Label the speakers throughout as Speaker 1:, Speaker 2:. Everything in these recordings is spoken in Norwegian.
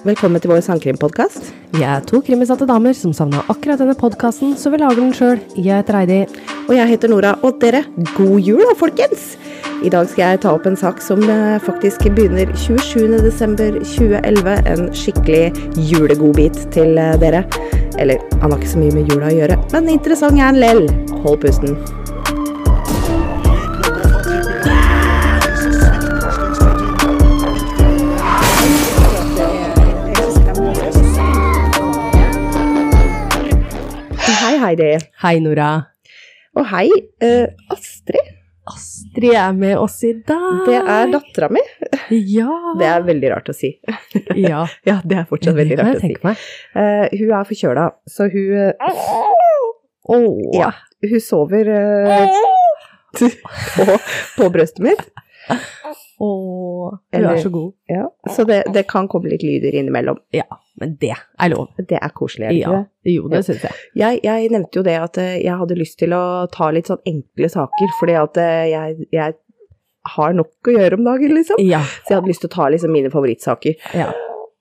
Speaker 1: Velkommen til vår sangkrimpodkast.
Speaker 2: Vi er to krimisatte damer som savna akkurat denne podkasten, så vi lager den sjøl. Jeg heter Heidi.
Speaker 1: Og jeg heter Nora. Og dere, god jul da, folkens! I dag skal jeg ta opp en sak som eh, faktisk begynner 27.12.2011. En skikkelig julegodbit til eh, dere. Eller, han har ikke så mye med jula å gjøre, men interessant er han lell. Hold pusten. Heidi.
Speaker 2: Hei, Nora.
Speaker 1: Og hei, uh, Astrid.
Speaker 2: Astrid er med oss i dag.
Speaker 1: Det er dattera mi.
Speaker 2: Ja.
Speaker 1: Det er veldig rart å si.
Speaker 2: ja.
Speaker 1: Ja, det er fortsatt veldig rart å si. Uh. Hun er forkjøla, så hun
Speaker 2: Åh.
Speaker 1: Ja, hun sover uh, på, på brøstet mitt.
Speaker 2: Åh. Du er så god.
Speaker 1: Ja, så det, det kan komme litt lyder innimellom.
Speaker 2: Ja, men det er lov.
Speaker 1: Det er koselig, er det
Speaker 2: Ja.
Speaker 1: det?
Speaker 2: Jo, det syns jeg.
Speaker 1: Jeg, jeg nevnte jo det at eh, jeg hadde lyst til å ta litt sånn enkle saker, fordi at eh, jeg, jeg har nok å gjøre om dagen, liksom.
Speaker 2: Ja.
Speaker 1: Så jeg hadde lyst til å ta liksom mine favorittsaker.
Speaker 2: ja.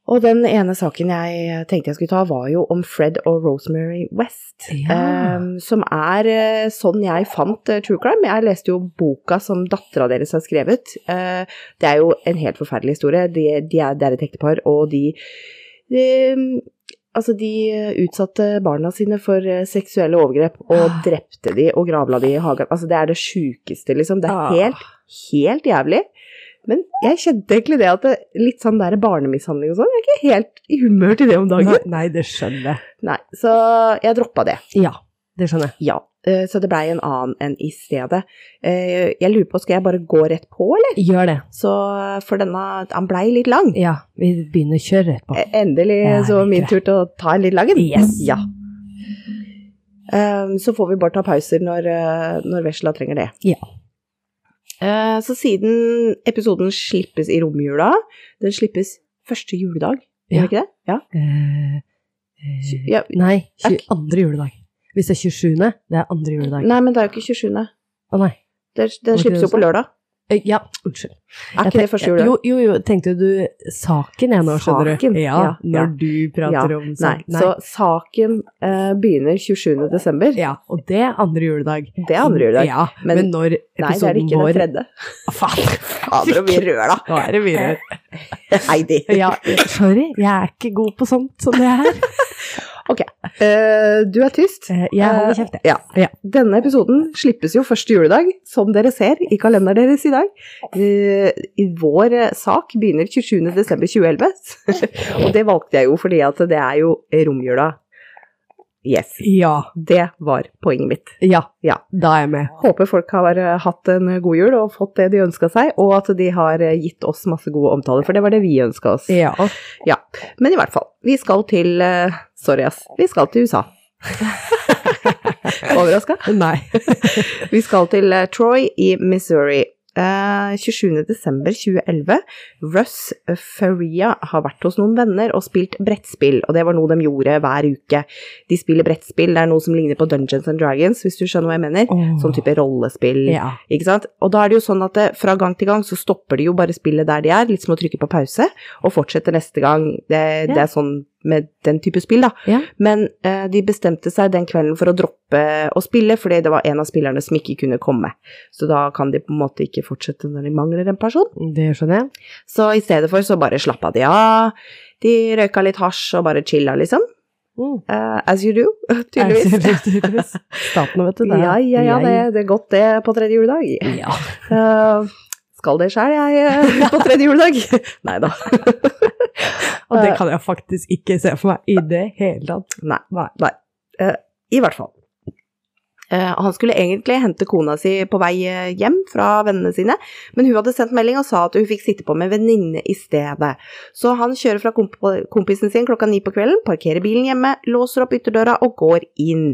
Speaker 1: Og den ene saken jeg tenkte jeg skulle ta, var jo om Fred og Rosemary West.
Speaker 2: Ja.
Speaker 1: Um, som er uh, sånn jeg fant uh, true crime. Jeg leste jo boka som dattera deres har skrevet. Uh, det er jo en helt forferdelig historie. De, de er, det er et ektepar, og de, de Altså, de utsatte barna sine for seksuelle overgrep og
Speaker 2: Ah.
Speaker 1: drepte de og gravla de i hagen. Altså, det er det sjukeste, liksom. Det er
Speaker 2: Ah.
Speaker 1: helt, helt jævlig. Men jeg kjente egentlig det at det, litt sånn der barnemishandling og sånn, jeg er ikke helt i humør til det om dagen.
Speaker 2: Nei, nei, det skjønner jeg.
Speaker 1: Nei, så jeg droppa det.
Speaker 2: Ja, det skjønner jeg.
Speaker 1: Ja, eh, så det blei en annen enn i stedet. Eh, Jeg lurer på, skal jeg bare gå rett på, eller?
Speaker 2: Gjør det.
Speaker 1: Så for denne, han blei litt lang.
Speaker 2: Ja, vi begynner å kjøre rett på.
Speaker 1: Eh, Endelig
Speaker 2: Ja,
Speaker 1: så min tur til å ta en litt lang en.
Speaker 2: Yes.
Speaker 1: Ja. Eh, Så får vi bare ta pauser når, når vesla trenger det.
Speaker 2: Ja.
Speaker 1: Eh, Så siden episoden slippes i romjula, den slippes første juledag, gjør
Speaker 2: Ja.
Speaker 1: ikke det? Ja.
Speaker 2: Eh, eh,
Speaker 1: ja.
Speaker 2: Nei,
Speaker 1: Er
Speaker 2: 22. juledag. Hvis det er 27., det er andre juledag.
Speaker 1: Nei, men det er jo ikke 27.
Speaker 2: Å nei.
Speaker 1: Det, den slippes jo på lørdag.
Speaker 2: Eh, Ja, unnskyld.
Speaker 1: Er ikke det første juledag?
Speaker 2: Jo, jo, jo, tenkte du saken jeg nå, skjønner
Speaker 1: Saken,
Speaker 2: du?
Speaker 1: ja,
Speaker 2: Ja,
Speaker 1: ja.
Speaker 2: når du prater
Speaker 1: Ja,
Speaker 2: om
Speaker 1: Nei,
Speaker 2: nei.
Speaker 1: så saken uh, begynner 27. desember.
Speaker 2: Ja, og det er andre juledag.
Speaker 1: Det er andre juledag.
Speaker 2: Ja,
Speaker 1: Men-
Speaker 2: men, når
Speaker 1: Nei, det er
Speaker 2: episoden
Speaker 1: ikke
Speaker 2: vår
Speaker 1: den tredje.
Speaker 2: Å, Faen.
Speaker 1: Fader, så mye rør, da.
Speaker 2: Nå er det mye rør.
Speaker 1: Heidi.
Speaker 2: Ja, sorry, jeg er ikke god på sånt som det her.
Speaker 1: Ok, Uh, du er tyst.
Speaker 2: Uh, Jeg holder kjeft, jeg.
Speaker 1: Ja.
Speaker 2: Ja.
Speaker 1: Denne episoden slippes jo første juledag, som dere ser i kalenderen deres i dag. Eh, i vår eh, sak begynner 27. desember 2011, og det valgte jeg jo fordi at det er jo romjula. Yes,
Speaker 2: Ja,
Speaker 1: det var poenget mitt.
Speaker 2: ja,
Speaker 1: Ja.
Speaker 2: da er jeg med.
Speaker 1: Håper folk har eh, hatt en god jul og fått det de ønska seg, og at de har eh, gitt oss masse gode omtaler, for det var det vi ønska oss.
Speaker 2: Ja.
Speaker 1: Ja, men i hvert fall. Vi skal til eh, Sorry, ass. Vi skal til USA. Overraska?
Speaker 2: Nei.
Speaker 1: Vi skal til eh, Troy i Missouri. Eh, 27. desember 2011. Russ Faria har vært hos noen venner og spilt brettspill, og det var noe de gjorde hver uke. De spiller brettspill, det er noe som ligner på Dungeons and Dragons, hvis du skjønner hva jeg mener.
Speaker 2: Oh.
Speaker 1: Sånn type rollespill.
Speaker 2: Ja.
Speaker 1: Ikke sant? Og da er det jo sånn at det, fra gang til gang så stopper de jo bare spillet der de er, litt som å trykke på pause, og fortsetter neste gang. Det, det er sånn med den type spill, da.
Speaker 2: Ja.
Speaker 1: Men eh, de bestemte seg den kvelden for å droppe å spille, fordi det var en av spillerne som ikke kunne komme. Så da kan de på en måte ikke fortsette når de mangler en person.
Speaker 2: Det skjønner jeg.
Speaker 1: Så i stedet for så bare slappa de av. De røyka litt hasj og bare chilla, liksom.
Speaker 2: Mm.
Speaker 1: Eh, as you do, tydeligvis.
Speaker 2: Staten, vet du. det.
Speaker 1: Ja, ja, ja, det, det er godt det på tredje juledag.
Speaker 2: Ja.
Speaker 1: Eh, skal det sjæl, jeg, eh, på tredje juledag? Nei da.
Speaker 2: Og det kan jeg faktisk ikke se for meg i det hele tatt.
Speaker 1: Nei.
Speaker 2: Nei.
Speaker 1: Eh, I hvert fall. Eh, han skulle egentlig hente kona si på vei eh, hjem fra vennene sine, men hun hadde sendt melding og sa at hun fikk sitte på med venninne i stedet. Så han kjører fra komp kompisen sin klokka ni på kvelden, parkerer bilen hjemme, låser opp ytterdøra og går inn.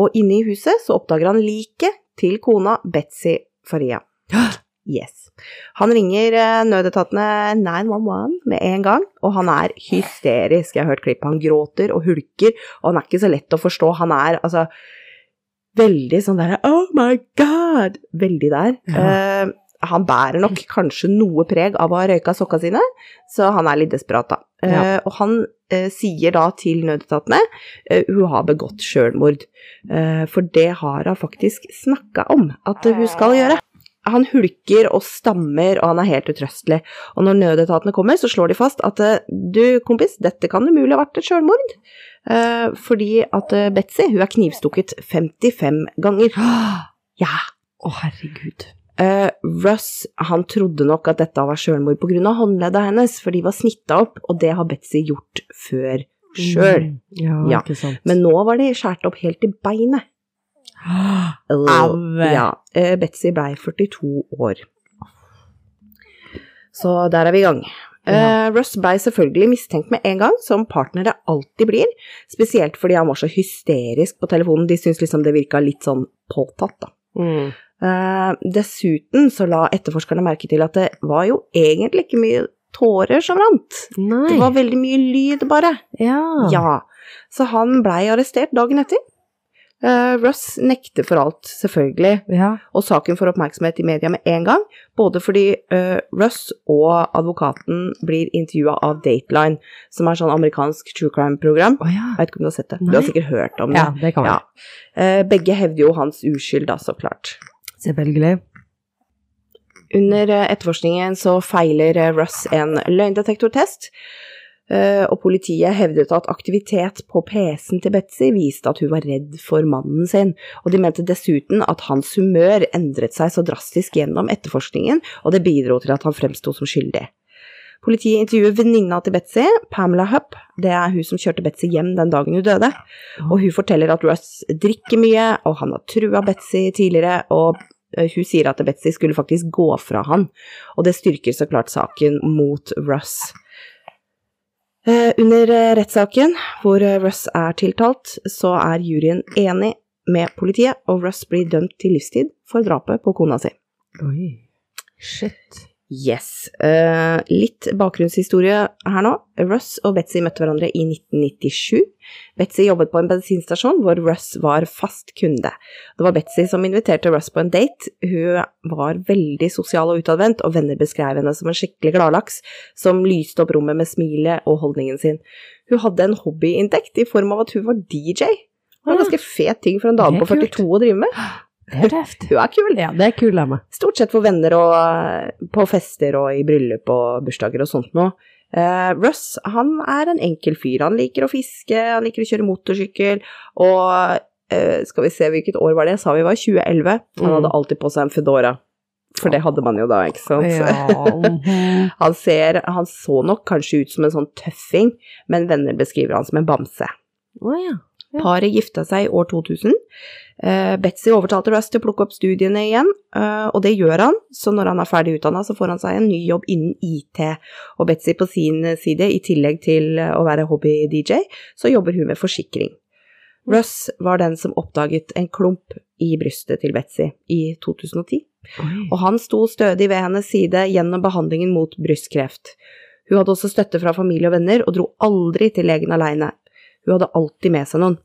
Speaker 1: Og inne i huset så oppdager han liket til kona Betzy Faria. Yes. Han ringer eh, nødetatene 911 med en gang, og han er hysterisk. Jeg har hørt klipp. Han gråter og hulker, og han er ikke så lett å forstå. Han er altså veldig sånn derre Oh my God! Veldig der.
Speaker 2: Ja.
Speaker 1: Uh, han bærer nok kanskje noe preg av å ha røyka sokka sine, så han er litt desperat, da.
Speaker 2: Ja.
Speaker 1: Uh, og han uh, sier da til nødetatene uh, hun har begått sjølmord. Eh, for det har hun faktisk snakka om at hun skal gjøre. Han hulker og stammer, og han er helt utrøstelig. Og når nødetatene kommer, så slår de fast at eh, du, kompis, dette kan umulig ha vært et sjølmord. Eh, fordi at eh, Betzy, hun er knivstukket 55 ganger. Ja.
Speaker 2: Å, herregud.
Speaker 1: Eh, Russ han trodde nok at dette var sjølmord pga. håndleddet hennes, for de var snitta opp, og det har Betzy gjort før sjøl.
Speaker 2: Mm, Ja,
Speaker 1: Ja. Men nå var de skåret opp helt i beinet.
Speaker 2: Au!
Speaker 1: Ja, eh, Betzy blei 42 år. Så der er vi i gang. Eh, Russ blei selvfølgelig mistenkt med en gang, som partnere alltid blir, spesielt fordi han var så hysterisk på telefonen. De syntes liksom det virka litt sånn påtatt, da.
Speaker 2: Mm.
Speaker 1: Uh, dessuten så la etterforskerne merke til at det var jo egentlig ikke mye tårer som rant.
Speaker 2: Nei.
Speaker 1: Det var veldig mye lyd, bare.
Speaker 2: Ja.
Speaker 1: Ja. Så han blei arrestert dagen etter. Eh, Russ nekter for alt, selvfølgelig,
Speaker 2: Ja.
Speaker 1: og saken får oppmerksomhet i media med en gang, både fordi uh, Russ og advokaten blir intervjua av Dateline, som er sånn amerikansk true crime-program.
Speaker 2: Oh, ja.
Speaker 1: Jeg vet ikke om du har sett det? Du har sikkert hørt om det.
Speaker 2: Ja, det kan.
Speaker 1: Ja. Uh, begge hevder jo hans uskyld, da, så klart.
Speaker 2: Selvfølgelig.
Speaker 1: Under etterforskningen så feiler Russ en løgndetektortest, og politiet hevdet at aktivitet på PC-en til Betzy viste at hun var redd for mannen sin, og de mente dessuten at hans humør endret seg så drastisk gjennom etterforskningen, og det bidro til at han fremsto som skyldig. Politiet intervjuer venninna til Betzy, Pamela Hupp, det er hun som kjørte Betzy hjem den dagen hun døde, og hun forteller at Russ drikker mye, og han har trua Betzy tidligere, og eh, hun sier at Betzy skulle faktisk gå fra han, og det styrker så klart saken mot Russ. Eh, Under eh, rettssaken, hvor eh, Russ er tiltalt, så er juryen enig med politiet, og Russ blir dømt til livstid for drapet på kona si.
Speaker 2: Oi. Shit.
Speaker 1: Yes. Uh, litt bakgrunnshistorie her nå. Russ og Betzy møtte hverandre i 1997. Betzy jobbet på en bensinstasjon hvor Russ var fast kunde. Det var Betzy som inviterte Russ på en date. Hun var veldig sosial og utadvendt, og venner beskrev henne som en skikkelig gladlaks som lyste opp rommet med smilet og holdningen sin. Hun hadde en hobbyinntekt i form av at hun var DJ. Det var en ganske fet ting for en dame på 42 å drive med.
Speaker 2: Det er tøft.
Speaker 1: Hun er kul.
Speaker 2: Ja, det er kul av meg.
Speaker 1: Stort sett for venner og eh, på fester og i bryllup og bursdager og sånt noe. Uh, Russ han er en enkel fyr. Han liker å fiske, han liker å kjøre motorsykkel, og uh, skal vi se hvilket år var det? Jeg sa vi var 2011. Han
Speaker 2: Mm.
Speaker 1: hadde alltid på seg en Fedora. For det hadde man jo da, ikke sant?
Speaker 2: Ja. mhm.
Speaker 1: Han, ser, han så nok kanskje ut som en sånn tøffing, men venner beskriver han som en bamse.
Speaker 2: Oh, ja.
Speaker 1: Paret gifta seg i år 2000. Eh, Betzy overtalte Russ til å plukke opp studiene igjen, eh, og det gjør han. Så når han er ferdig utdanna, så får han seg en ny jobb innen IT. Og Betzy på sin side, i tillegg til eh, å være hobby-DJ, så jobber hun med forsikring. Russ var den som oppdaget en klump i brystet til Betzy i 2010, og han sto stødig ved hennes side gjennom behandlingen mot brystkreft. Hun hadde også støtte fra familie og venner, og dro aldri til legen aleine. Hun hadde alltid med seg noen.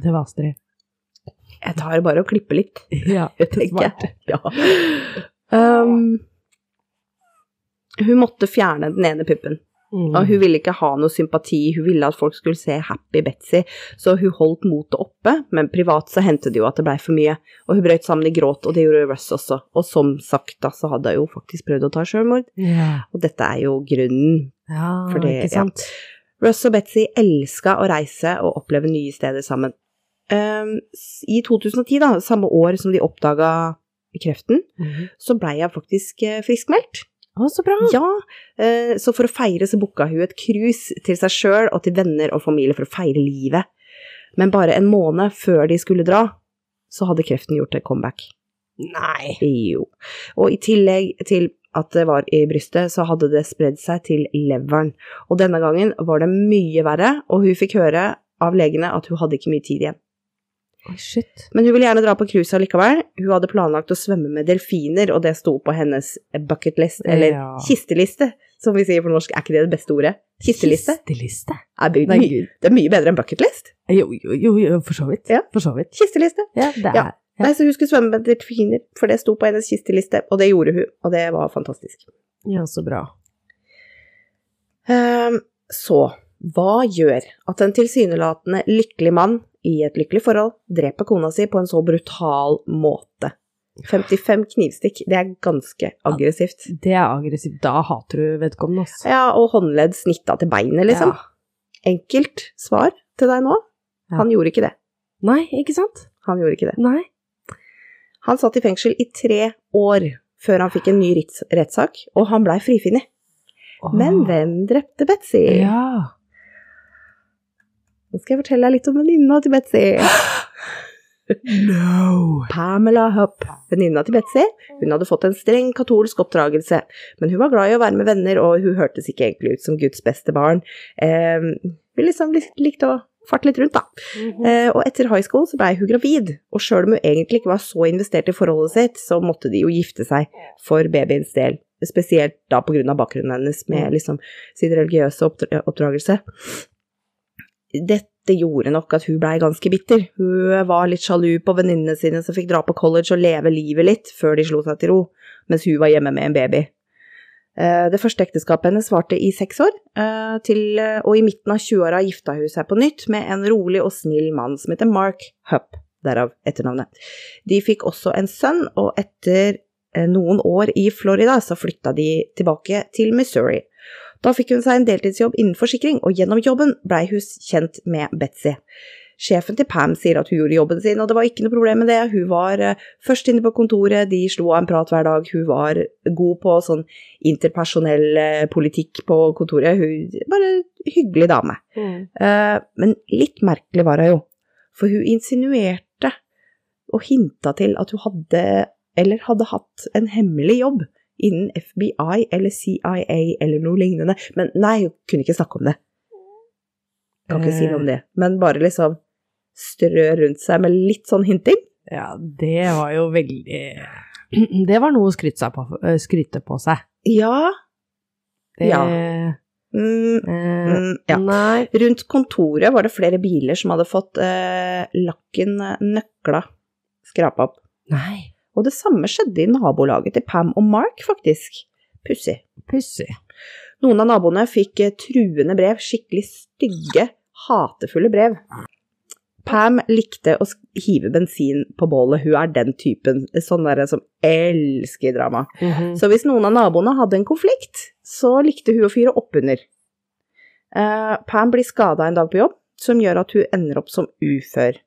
Speaker 2: Det var Astrid.
Speaker 1: Jeg tar bare og klipper litt,
Speaker 2: Ja, smart.
Speaker 1: Ja. Um, hun måtte fjerne den ene puppen,
Speaker 2: Mm.
Speaker 1: og hun ville ikke ha noe sympati, hun ville at folk skulle se happy Betzy, så hun holdt motet oppe, men privat så hendte det jo at det blei for mye, og hun brøt sammen i gråt, og det gjorde Russ også, og som sagt da, så hadde hun jo faktisk prøvd å ta sjølmord,
Speaker 2: yeah.
Speaker 1: og dette er jo grunnen.
Speaker 2: Ja,
Speaker 1: Fordi,
Speaker 2: ikke sant?
Speaker 1: Russ og Betzy elska å reise og oppleve nye steder sammen. Um, I 2010, da, samme år som de oppdaga kreften,
Speaker 2: Mhm.
Speaker 1: så blei jeg faktisk eh, friskmeldt.
Speaker 2: Å, så bra.
Speaker 1: Ja, uh, så for å feire så booka hun et cruise til seg sjøl og til venner og familie for å feire livet. Men bare en måned før de skulle dra, så hadde kreften gjort et comeback.
Speaker 2: Nei.
Speaker 1: Jo. Og i tillegg til at det var i brystet, så hadde det spredd seg til leveren. Og denne gangen var det mye verre, og hun fikk høre av legene at hun hadde ikke mye tid igjen.
Speaker 2: Shit.
Speaker 1: Men hun ville gjerne dra på cruise allikevel. Hun hadde planlagt å svømme med delfiner, og det sto på hennes bucketlist, eller
Speaker 2: Ja.
Speaker 1: kisteliste, som vi sier på norsk. Er ikke det det beste ordet? Kisteliste?
Speaker 2: Kisteliste.
Speaker 1: Er det,
Speaker 2: Nei,
Speaker 1: my- det er mye bedre enn bucketlist.
Speaker 2: Jo, jo, jo, for så vidt.
Speaker 1: Ja.
Speaker 2: For så vidt.
Speaker 1: Kisteliste.
Speaker 2: Ja, det er
Speaker 1: Ja.
Speaker 2: Ja.
Speaker 1: Nei, så hun skulle svømme med delfiner, for det sto på hennes kisteliste, og det gjorde hun, og det var fantastisk.
Speaker 2: Ja, så bra.
Speaker 1: Um, så, hva gjør at en tilsynelatende lykkelig mann i et lykkelig forhold dreper kona si på en så brutal måte? 55 knivstikk, det er ganske aggressivt.
Speaker 2: Det er aggressivt. Da hater du vedkommende, altså.
Speaker 1: Ja, og håndledd snitta til beinet, liksom.
Speaker 2: Ja.
Speaker 1: Enkelt svar til deg nå.
Speaker 2: Ja.
Speaker 1: Han gjorde ikke det.
Speaker 2: Nei, ikke sant?
Speaker 1: Han gjorde ikke det.
Speaker 2: Nei.
Speaker 1: Han satt i fengsel i tre år før han fikk en ny rettssak, og han blei frifunnet. Men hvem drepte Betzy?
Speaker 2: Ja.
Speaker 1: Nå skal jeg fortelle deg litt om venninna til Betzy.
Speaker 2: No.
Speaker 1: Pamela Hupp, venninna til Betzy. Hun hadde fått en streng katolsk oppdragelse, men hun var glad i å være med venner, og hun hørtes ikke egentlig ut som Guds beste barn. Eh, hun liksom likte å farte litt rundt, da. Eh, og etter high school så blei hun gravid, og sjøl om hun egentlig ikke var så investert i forholdet sitt, så måtte de jo gifte seg for babyens del. Spesielt da på grunn av bakgrunnen hennes med liksom sin religiøse oppdra- oppdragelse. Dette gjorde nok at hun blei ganske bitter. Hun var litt sjalu på venninnene sine som fikk dra på college og leve livet litt før de slo seg til ro, mens hun var hjemme med en baby. Eh, Det første ekteskapet hennes varte i seks år, eh, til, og i midten av 20-åra gifta hun seg på nytt med en rolig og snill mann som heter Mark Hupp, derav etternavnet. De fikk også en sønn, og etter eh, noen år i Florida så flytta de tilbake til Missouri. Da fikk hun seg en deltidsjobb innen forsikring, og gjennom jobben blei hun kjent med Betzy. Sjefen til Pam sier at hun gjorde jobben sin, og det var ikke noe problem med det. Hun var eh, først inne på kontoret, de slo av en prat hver dag, hun var god på sånn interpersonell eh, politikk på kontoret. Hun var en hyggelig dame. Mm. men litt merkelig var hun jo, for hun insinuerte og hinta til at hun hadde, eller hadde hatt, en hemmelig jobb innen FBI eller CIA eller noe lignende. Men nei, hun kunne ikke snakke om det. Kan ikke si noe om det. Men bare liksom strø rundt seg med litt sånn hinting.
Speaker 2: Ja, det var jo veldig Det var noe å skryte, på, eh, skryte på seg.
Speaker 1: Ja.
Speaker 2: Det,
Speaker 1: Ja. Mm,
Speaker 2: eh,
Speaker 1: mm, ja.
Speaker 2: Nei.
Speaker 1: Rundt kontoret var det flere biler som hadde fått eh, lakken eh, nøkla skrapa opp.
Speaker 2: Nei.
Speaker 1: Og det samme skjedde i nabolaget til Pam og Mark, faktisk. Pussig.
Speaker 2: Pussig.
Speaker 1: Noen av naboene fikk eh, truende brev, skikkelig stygge, hatefulle brev. Pam likte å hive bensin på bålet, hun er den typen sånn der, som elsker drama.
Speaker 2: Mhm.
Speaker 1: Så hvis noen av naboene hadde en konflikt, så likte hun å fyre oppunder. Uh, Pam blir skada en dag på jobb, som gjør at hun ender opp som ufør.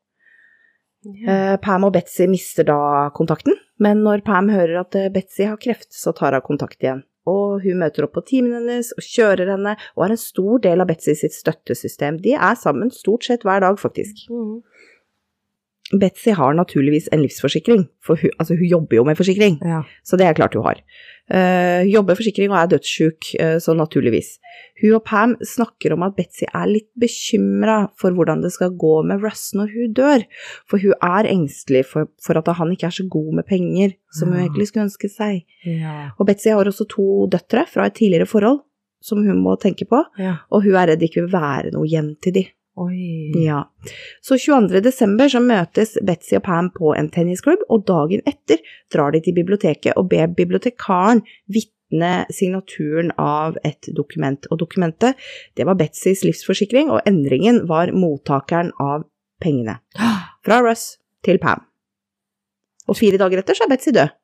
Speaker 1: Uh, Pam og Betzy mister da kontakten, men når Pam hører at eh, Betzy har kreft, så tar hun kontakt igjen. Og hun møter opp på timen hennes og kjører henne, og er en stor del av Betsy sitt støttesystem. De er sammen stort sett hver dag, faktisk.
Speaker 2: Mhm.
Speaker 1: Betzy har naturligvis en livsforsikring, for hun, altså hun jobber jo med forsikring,
Speaker 2: Ja.
Speaker 1: så det er klart hun har. Uh, hun jobber forsikring og er dødssjuk, uh, så naturligvis. Hun og Pam snakker om at Betzy er litt bekymra for hvordan det skal gå med Russ når hun dør, for hun er engstelig for, for at han ikke er så god med penger som hun
Speaker 2: Ja.
Speaker 1: egentlig skulle ønske seg.
Speaker 2: Ja.
Speaker 1: Og Betzy har også to døtre fra et tidligere forhold som hun må tenke på, og hun er redd det ikke vil være noe igjen til de.
Speaker 2: Oi.
Speaker 1: Ja. Så 22. desember så møtes Betzy og Pam på en tennisklubb, og dagen etter drar de til biblioteket og ber bibliotekaren vitne signaturen av et dokument. Og dokumentet, det var Betzys livsforsikring, og endringen var mottakeren av pengene. Fra Russ til Pam. Og fire dager etter så er Betzy død.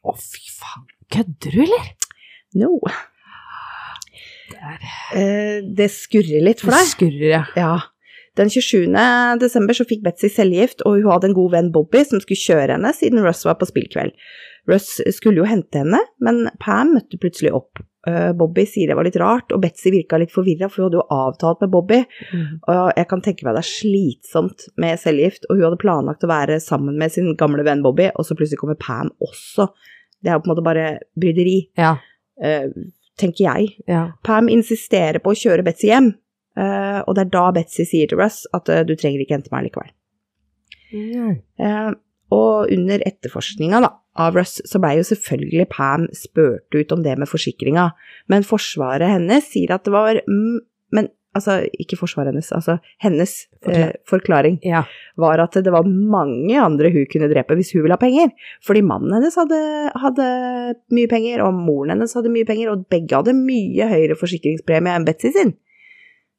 Speaker 2: Å, fy faen. Kødder du, eller?
Speaker 1: No. Eh, det skurrer litt for deg.
Speaker 2: Det Skurrer, ja.
Speaker 1: Ja. Den 27. desember så fikk Betzy cellegift, og hun hadde en god venn Bobby som skulle kjøre henne siden Russ var på spillkveld. Russ skulle jo hente henne, men Pam møtte plutselig opp. Eh, Bobby sier det var litt rart, og Betzy virka litt forvirra, for hun hadde jo avtalt med Bobby.
Speaker 2: Mm.
Speaker 1: Og jeg kan tenke meg det er slitsomt med cellegift, og hun hadde planlagt å være sammen med sin gamle venn Bobby, og så plutselig kommer Pam også. Det er jo på en måte bare bryderi,
Speaker 2: Ja.
Speaker 1: eh, tenker jeg.
Speaker 2: Ja.
Speaker 1: Pam insisterer på å kjøre Betzy hjem, uh, og det er da Betzy sier til Russ at uh, du trenger ikke hente meg likevel.
Speaker 2: Mm.
Speaker 1: Uh, og under etterforskninga av Russ så blei jo selvfølgelig Pam spurt ut om det med forsikringa, men forsvaret hennes sier at det var mm, Men Altså, ikke forsvaret hennes, altså hennes eh, forklaring
Speaker 2: Ja.
Speaker 1: var at det var mange andre hun kunne drepe hvis hun ville ha penger. Fordi mannen hennes hadde, hadde mye penger, og moren hennes hadde mye penger, og begge hadde mye høyere forsikringspremie enn Betzy sin.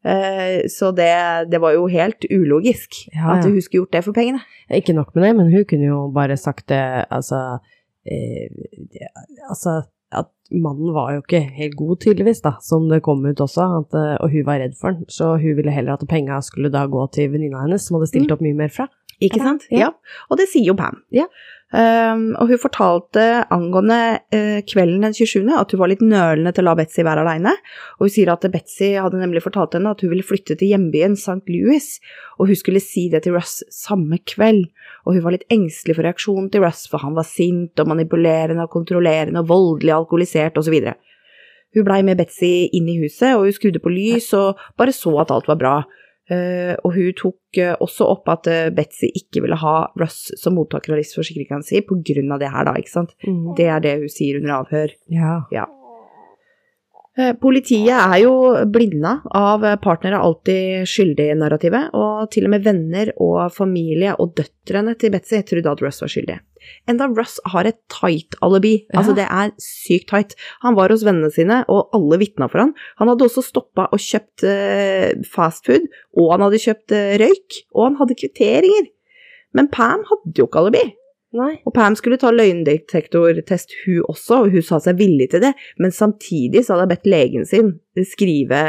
Speaker 1: Eh, så det, det var jo helt ulogisk
Speaker 2: Ja,
Speaker 1: at hun skulle gjort det for pengene.
Speaker 2: Ikke nok med det, men hun kunne jo bare sagt det, altså eh, det- Altså, at mannen var jo ikke helt god, tydeligvis, da, som det kom ut også, at, eh, og hun var redd for han, så hun ville heller at penga skulle da gå til venninna hennes, som hadde stilt
Speaker 1: Mm.
Speaker 2: opp mye mer fra.
Speaker 1: Ikke sant?
Speaker 2: ja.
Speaker 1: Ja. Og det sier jo Pam.
Speaker 2: Ja.
Speaker 1: Um, og hun fortalte angående eh, kvelden den 27. at hun var litt nølende til å la Betzy være aleine. Og hun sier at Betzy hadde nemlig fortalt henne at hun ville flytte til hjembyen St. Louis, og hun skulle si det til Russ samme kveld. Og hun var litt engstelig for reaksjonen til Russ, for han var sint og manipulerende og kontrollerende og voldelig alkoholisert osv. Hun blei med Betzy inn i huset, og hun skrudde på lys og bare så at alt var bra. Eh, og hun tok eh, også opp at eh, Betzy ikke ville ha Russ som mottaker av livsforsikringa si av det her, da, ikke sant. Det er det hun sier under avhør.
Speaker 2: Ja.
Speaker 1: Eh, Politiet er jo blinda av eh, partnere alltid skyldig-narrativet, og til og med venner og familie og døtrene til Betzy trodde at Russ var skyldig. Enda Russ har et tight alibi,
Speaker 2: Ja.
Speaker 1: altså det er sykt tight. Han var hos vennene sine, og alle vitna for han. Han hadde også stoppa og kjøpt eh, fastfood, og han hadde kjøpt eh, røyk, og han hadde kvitteringer. Men Pam hadde jo ikke alibi.
Speaker 2: Nei.
Speaker 1: Og Pam skulle ta løgndetektortest hun også, og hun sa seg villig til det, men samtidig så hadde jeg bedt legen sin skrive,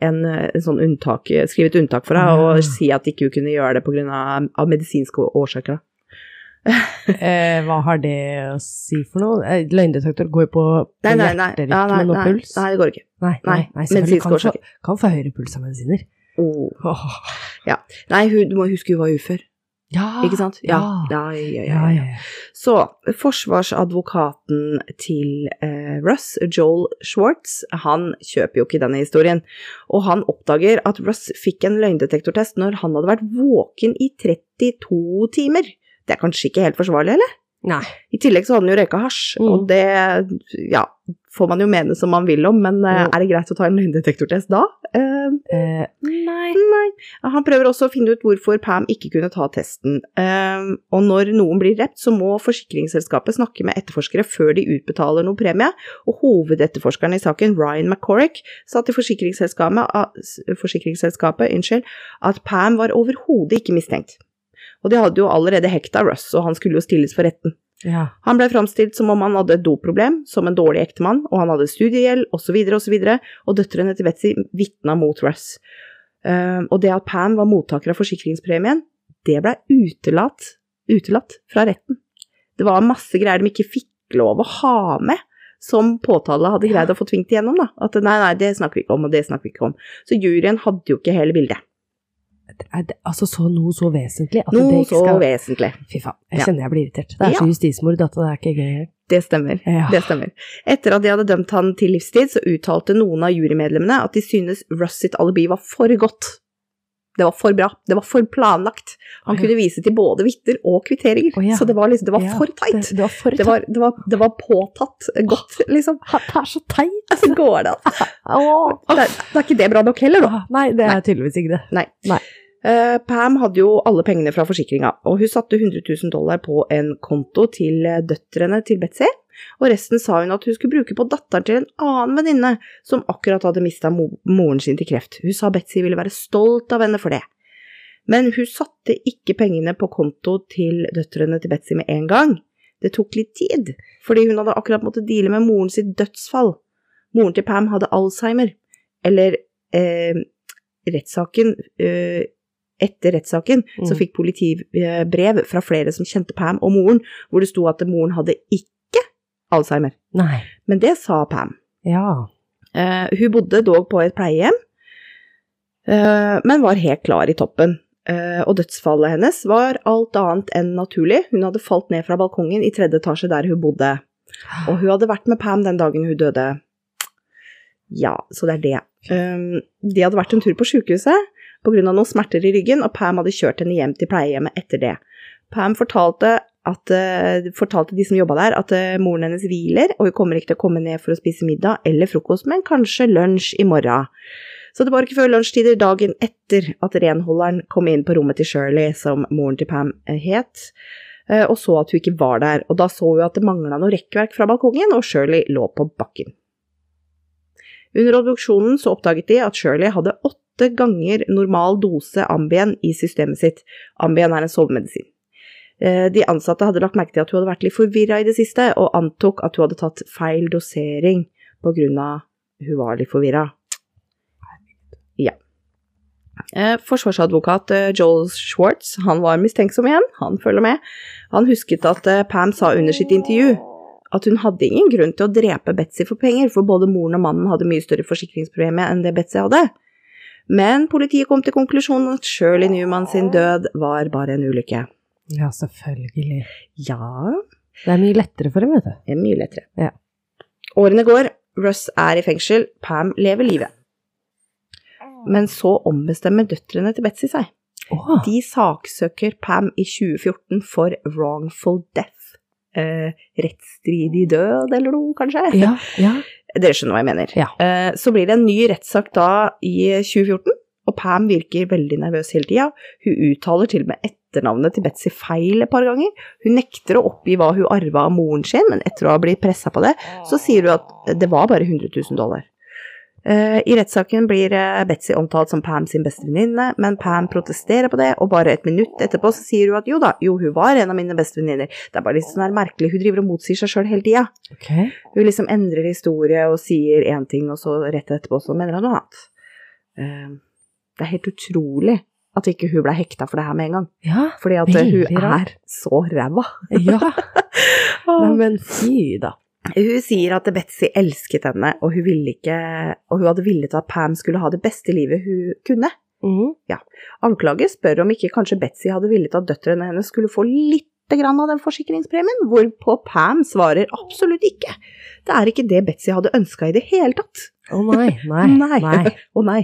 Speaker 1: en, en sånn unntak, skrive et unntak for henne,
Speaker 2: Ja.
Speaker 1: og si at ikke hun kunne gjøre det på grunn av, av medisinske årsaker.
Speaker 2: Eh, hva har det å si for noe? Eh, Løgndetektor går jo på, på
Speaker 1: Nei, nei, nei.
Speaker 2: hjerterytmen
Speaker 1: Ja,
Speaker 2: og puls.
Speaker 1: nei, det går ikke.
Speaker 2: Nei, nei,
Speaker 1: Nei, medisinske
Speaker 2: kan få,
Speaker 1: årsaker.
Speaker 2: kan få høyere puls av medisiner.
Speaker 1: Oh.
Speaker 2: Åh.
Speaker 1: Nei, hun, du må huske hun var ufør,
Speaker 2: Ja,
Speaker 1: ikke sant? Ja.
Speaker 2: Ja.
Speaker 1: Ja, ja. Så forsvarsadvokaten til eh, Russ, Joel Schwartz, han kjøper jo ikke denne historien, og han oppdager at Russ fikk en løgndetektortest når han hadde vært våken i 32 timer. Det er kanskje ikke helt forsvarlig, eller?
Speaker 2: Nei.
Speaker 1: I tillegg så hadde han jo røyka hasj,
Speaker 2: Mm.
Speaker 1: og det ja, får man jo mene som man vil om, men
Speaker 2: mm.
Speaker 1: Er det greit å ta en løgndetektortest da? Eh,
Speaker 2: Eh, nei.
Speaker 1: Nei. Han prøver også å finne ut hvorfor Pam ikke kunne ta testen. Ehm, og når noen blir drept, så må forsikringsselskapet snakke med etterforskere før de utbetaler noe premie, og hovedetterforskeren i saken, Ryan McCorrick, sa til forsikringsselskapet, at- forsikringsselskapet unnskyld, at Pam var overhodet ikke mistenkt. Og de hadde jo allerede hekta Russ, og han skulle jo stilles for retten.
Speaker 2: Ja.
Speaker 1: Han ble framstilt som om han hadde et doproblem, som en dårlig ektemann, og han hadde studiegjeld, osv., osv., og døtrene til Betzy vitna mot Russ. Uh, og det at Pam var mottaker av forsikringspremien, det ble utelatt, utelatt fra retten. Det var masse greier de ikke fikk lov å ha med, som påtale hadde greid å få tvingt igjennom. Da. At nei, nei, det snakker vi ikke om, og det snakker vi ikke om. Så juryen hadde jo ikke hele bildet.
Speaker 2: Det, altså så noe så vesentlig at det
Speaker 1: Noe så vesentlig.
Speaker 2: Fy faen, jeg
Speaker 1: Ja.
Speaker 2: kjenner jeg blir irritert. Det er
Speaker 1: Ja.
Speaker 2: så justismord at det er ikke gøy.
Speaker 1: Det stemmer.
Speaker 2: Ja.
Speaker 1: Det stemmer. Etter at de hadde dømt han til livstid, så uttalte noen av jurymedlemmene at de synes Russ sitt alibi var for godt. Det var for bra. Det var for planlagt. Han
Speaker 2: ja.
Speaker 1: kunne vise til både vitner og kvitteringer.
Speaker 2: Oh, ja.
Speaker 1: Så det var liksom, det var
Speaker 2: Ja,
Speaker 1: for tight.
Speaker 2: Det, det var for
Speaker 1: Det var, det, var, det var påtatt godt, liksom.
Speaker 2: Det er så teit.
Speaker 1: Så går det an. Det, er- ikke det bra nok heller, da.
Speaker 2: Nei, det er tydeligvis ikke det.
Speaker 1: Nei.
Speaker 2: Nei.
Speaker 1: Uh, Pam hadde jo alle pengene fra forsikringa, og hun satte 100 000 dollar på en konto til eh, døtrene til Betzy, og resten sa hun at hun skulle bruke på datteren til en annen venninne som akkurat hadde mista mo moren sin til kreft. Hun sa Betzy ville være stolt av henne for det. Men hun satte ikke pengene på konto til døtrene til Betzy med en gang. Det tok litt tid, fordi hun hadde akkurat måttet deale med moren sitt dødsfall. Moren til Pam hadde Alzheimer, eller eh, rettssaken eh, etter rettssaken så
Speaker 2: fikk
Speaker 1: fikk politibrev fra flere som kjente Pam og moren, hvor det sto at moren hadde ikke Alzheimer.
Speaker 2: Nei.
Speaker 1: Men det sa Pam.
Speaker 2: Ja.
Speaker 1: Uh, hun bodde dog på et pleiehjem, uh, men var helt klar i toppen. Uh, og dødsfallet hennes var alt annet enn naturlig. Hun hadde falt ned fra balkongen i tredje etasje der hun bodde. Og hun hadde vært med Pam den dagen hun døde. Ja, så det er det. De hadde vært en tur på sykehuset pga. noen smerter i ryggen, og Pam hadde kjørt henne hjem til pleiehjemmet etter det. Pam fortalte, at, uh, fortalte de som jobba der, at uh, moren hennes hviler, og hun kommer ikke til å komme ned for å spise middag eller frokost, men kanskje lunsj i morgen. Så det var ikke før lunsjtider dagen etter at renholderen kom inn på rommet til Shirley, som moren til Pam eh, het, og så at hun ikke var der. Og da så hun at det mangla noe rekkverk fra balkongen, og Shirley lå på bakken. Under obduksjonen så oppdaget de at Shirley hadde åtte ganger normal dose Ambien i systemet sitt. Ambien er en sovemedisin. Eh, De ansatte hadde lagt merke til at hun hadde vært litt forvirra i det siste, og antok at hun hadde tatt feil dosering på grunn av hun var litt forvirra. Ja. Eh, Forsvarsadvokat eh, Joel Schwartz han var mistenksom igjen, han følger med. Han husket at Pam sa under sitt intervju at hun hadde ingen grunn til å drepe Betzy for penger, for både moren og mannen hadde mye større forsikringspremie enn det Betzy hadde. Men politiet kom til konklusjonen at Shirley Newman sin død var bare en ulykke.
Speaker 2: Ja, selvfølgelig.
Speaker 1: Ja,
Speaker 2: Det er mye lettere for dem, vet du.
Speaker 1: det er mye lettere.
Speaker 2: Ja.
Speaker 1: Årene går, Russ er i fengsel, Pam lever livet. Men så ombestemmer døtrene til Betzy seg.
Speaker 2: Oh.
Speaker 1: De saksøker Pam i 2014 for wrongful death. Eh, rettsstridig død, eller noe, kanskje?
Speaker 2: ja, ja.
Speaker 1: Dere skjønner hva jeg mener.
Speaker 2: Ja.
Speaker 1: Eh, så blir det en ny rettssak da i 2014, og Pam virker veldig nervøs hele tida. Hun uttaler til og med etternavnet til Betzy feil et par ganger. Hun nekter å oppgi hva hun arva av moren sin, men etter å ha blitt pressa på det, så sier hun at det var bare 100 000 dollar. Eh, I rettssaken blir eh, Betzy omtalt som Pam sin beste venninne, men Pam protesterer på det, og bare et minutt etterpå så sier hun at jo da, jo hun var en av mine beste venninner. Det er bare litt sånn her merkelig, hun driver og motsier seg sjøl hele tida.
Speaker 2: Okay.
Speaker 1: Hun liksom endrer historie og sier én ting, og så rett etterpå så mener hun noe annet. Det er helt utrolig at ikke hun ble hekta for det her med en gang.
Speaker 2: Ja,
Speaker 1: Fordi at hun
Speaker 2: rart.
Speaker 1: er så ræva.
Speaker 2: ja. Neimen, fy da.
Speaker 1: Hun sier at Betzy elsket henne, og hun, ville ikke, og hun hadde villet at Pam skulle ha det beste livet hun kunne.
Speaker 2: Mhm.
Speaker 1: Anklager spør om ikke kanskje Betzy hadde villet at døtrene hennes skulle få litt grann av den forsikringspremien, hvorpå Pam svarer absolutt ikke. Det er ikke det Betzy hadde ønska i det hele tatt.
Speaker 2: Å nei, nei,
Speaker 1: Nei.
Speaker 2: nei.
Speaker 1: Å nei.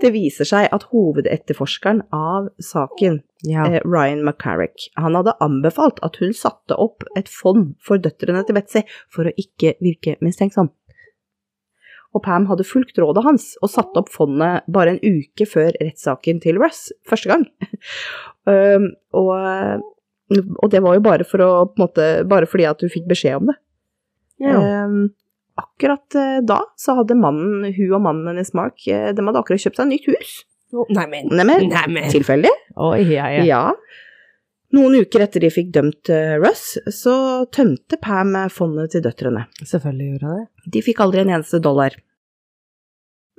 Speaker 1: Det viser seg at hovedetterforskeren av saken,
Speaker 2: Ja.
Speaker 1: eh, Ryan McCarrick, han hadde anbefalt at hun satte opp et fond for døtrene til Betzy for å ikke virke mistenksom. Og Pam hadde fulgt rådet hans og satte opp fondet bare en uke før rettssaken til Russ, første gang. um, og, og det var jo bare, for å, på en måte, bare fordi at hun fikk beskjed om det.
Speaker 2: ja.
Speaker 1: Um, akkurat eh, da så hadde mannen, hun og mannen hennes Mark, eh, de hadde akkurat kjøpt seg nytt hus.
Speaker 2: Neimen.
Speaker 1: Neimen,
Speaker 2: Neimen.
Speaker 1: tilfeldig?
Speaker 2: Oi, ja, ja.
Speaker 1: Ja. Noen uker etter de fikk dømt eh, Russ, så tømte Pam fondet til døtrene.
Speaker 2: Selvfølgelig gjorde hun det.
Speaker 1: De fikk aldri en eneste dollar.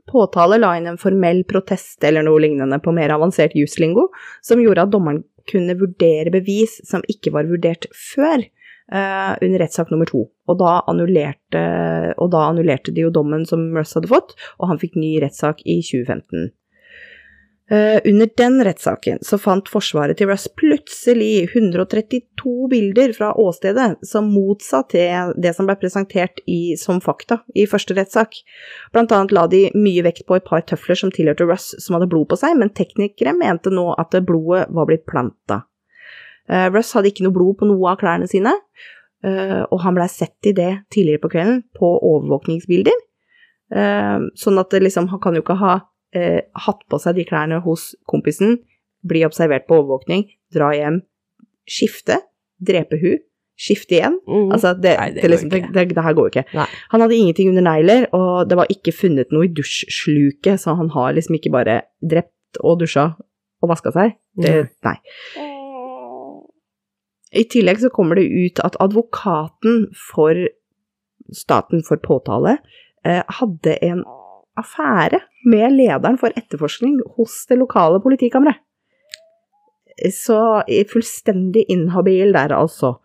Speaker 1: Påtale la inn en formell protest eller noe lignende på mer avansert juslingo, som gjorde at dommeren kunne vurdere bevis som ikke var vurdert før, under rettssak nummer to. Og da, annullerte, og da annullerte de jo dommen som Russ hadde fått, og han fikk ny rettssak i 2015. Eh, under den rettssaken så fant forsvaret til Russ plutselig 132 bilder fra åstedet som motsa til det som ble presentert i, som fakta i første rettssak. Blant annet la de mye vekt på et par tøfler som tilhørte Russ som hadde blod på seg, men teknikere mente nå at blodet var blitt planta. Eh, Russ hadde ikke noe blod på noe av klærne sine, eh, og han blei sett i det tidligere på kvelden på overvåkningsbilder. Eh, sånn at det liksom, han kan jo ikke ha eh, hatt på seg de klærne hos kompisen, bli observert på overvåkning, dra hjem, skifte, drepe hun, skifte igjen.
Speaker 2: Mm.
Speaker 1: Altså, det,
Speaker 2: Nei, det
Speaker 1: det, liksom, det, det, det her går jo ikke.
Speaker 2: Nei.
Speaker 1: Han hadde ingenting under negler, og det var ikke funnet noe i dusjsluket, så han har liksom ikke bare drept og dusja og vaska seg. Det, nei. I tillegg så kommer det ut at advokaten for staten for påtale eh, hadde en affære med lederen for etterforskning hos det lokale politikammeret. Så fullstendig inhabil der, altså.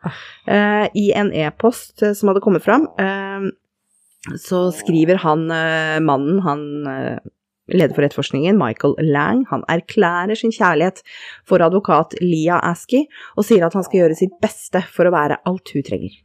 Speaker 1: Eh, I en e-post eh, som hadde kommet fram, så skriver han mannen, han leder for etterforskningen, Michael Lang, han erklærer sin kjærlighet for advokat Lia Askey og sier at han skal gjøre sitt beste for å være alt hun trenger.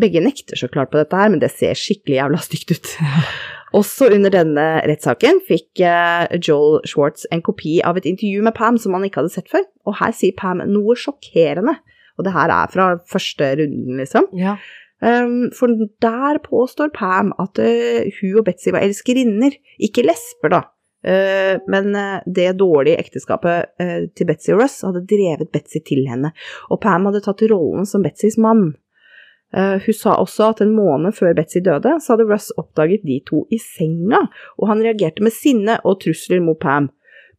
Speaker 1: Begge nekter så klart på dette her, men det ser skikkelig jævla stygt ut. Også under denne rettssaken fikk eh, Joel Schwartz en kopi av et intervju med Pam som han ikke hadde sett før, og her sier Pam noe sjokkerende. Og det her er fra første runden, liksom.
Speaker 2: Ja.
Speaker 1: Um, for der påstår Pam at uh, hun og Betzy var elskerinner, ikke lesber, da. Eh, men eh, det dårlige ekteskapet eh, til Betzy og Russ hadde drevet Betzy til henne, og Pam hadde tatt rollen som Betzys mann. Eh, hun sa også at en måned før Betzy døde, så hadde Russ oppdaget de to i senga, og han reagerte med sinne og trusler mot Pam.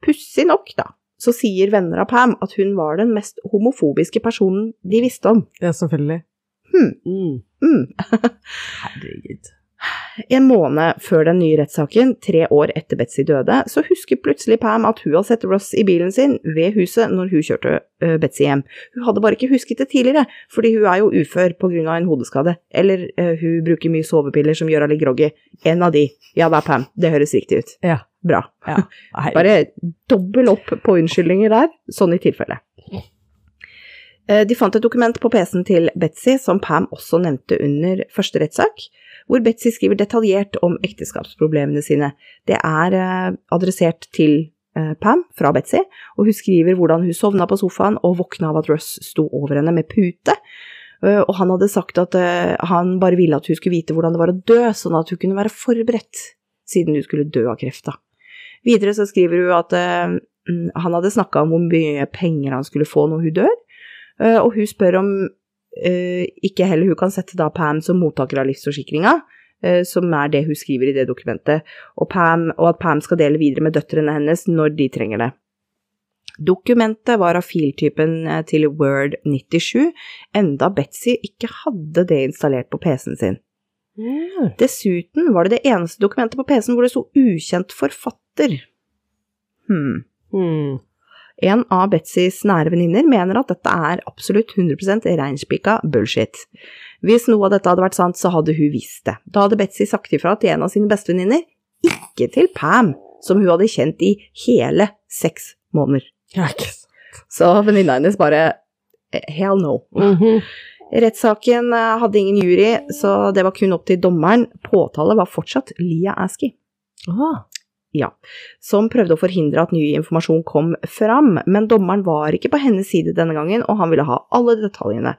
Speaker 1: Pussig nok, da, så sier venner av Pam at hun var den mest homofobiske personen de visste om.
Speaker 2: Ja, selvfølgelig.
Speaker 1: Hm.
Speaker 2: Mm.
Speaker 1: Mm.
Speaker 2: Herregud.
Speaker 1: En måned før den nye rettssaken, tre år etter Betzy døde, så husker plutselig Pam at hun hadde sett Ross i bilen sin ved huset når hun kjørte Betzy hjem. Hun hadde bare ikke husket det tidligere, fordi hun er jo ufør på grunn av en hodeskade, eller uh, hun bruker mye sovepiller som gjør henne litt groggy. En av de. Ja, det er Pam. Det høres riktig ut.
Speaker 2: Ja.
Speaker 1: Bra.
Speaker 2: ja.
Speaker 1: Bare dobbel opp på unnskyldninger der, sånn i tilfelle. Eh, De fant et dokument på PC-en til Betzy, som Pam også nevnte under første rettssak, hvor Betzy skriver detaljert om ekteskapsproblemene sine. Det er eh, adressert til eh, Pam fra Betzy, og hun skriver hvordan hun sovna på sofaen og våkna av at Russ sto over henne med pute. Og han hadde sagt at han bare ville at hun skulle vite hvordan det var å dø, sånn at hun kunne være forberedt, siden hun skulle dø av krefta. Videre så skriver hun at mm, han hadde snakka om hvor mye penger han skulle få når hun dør, og hun spør om eh, ikke heller hun kan sette da Pam som mottaker av livsforsikringa, eh, som er det hun skriver i det dokumentet, og, Pam, og at Pam skal dele videre med døtrene hennes når de trenger det. Dokumentet var av filtypen eh, til Word 97, enda Betzy ikke hadde det installert på PC-en sin.
Speaker 2: Mm.
Speaker 1: Dessuten var det det eneste dokumentet på PC-en hvor det sto ukjent forfatter. Hmm.
Speaker 2: Mm.
Speaker 1: En av Betzys nære venninner mener at dette er absolutt 100% reinspikka bullshit. Hvis noe av dette hadde vært sant, så hadde hun visst det. Da hadde Betzy sagt ifra til en av sine bestevenninner, ikke til Pam, som hun hadde kjent i hele seks måneder.
Speaker 2: Ja, ikke sant.
Speaker 1: Så venninna hennes bare eh, hell no.
Speaker 2: Mhm.
Speaker 1: Rettssaken eh, hadde ingen jury, så det var kun opp til dommeren. Påtale var fortsatt Lia Askey.
Speaker 2: Ah.
Speaker 1: Ja, som prøvde å forhindre at ny informasjon kom fram, men dommeren var ikke på hennes side denne gangen, og han ville ha alle detaljene.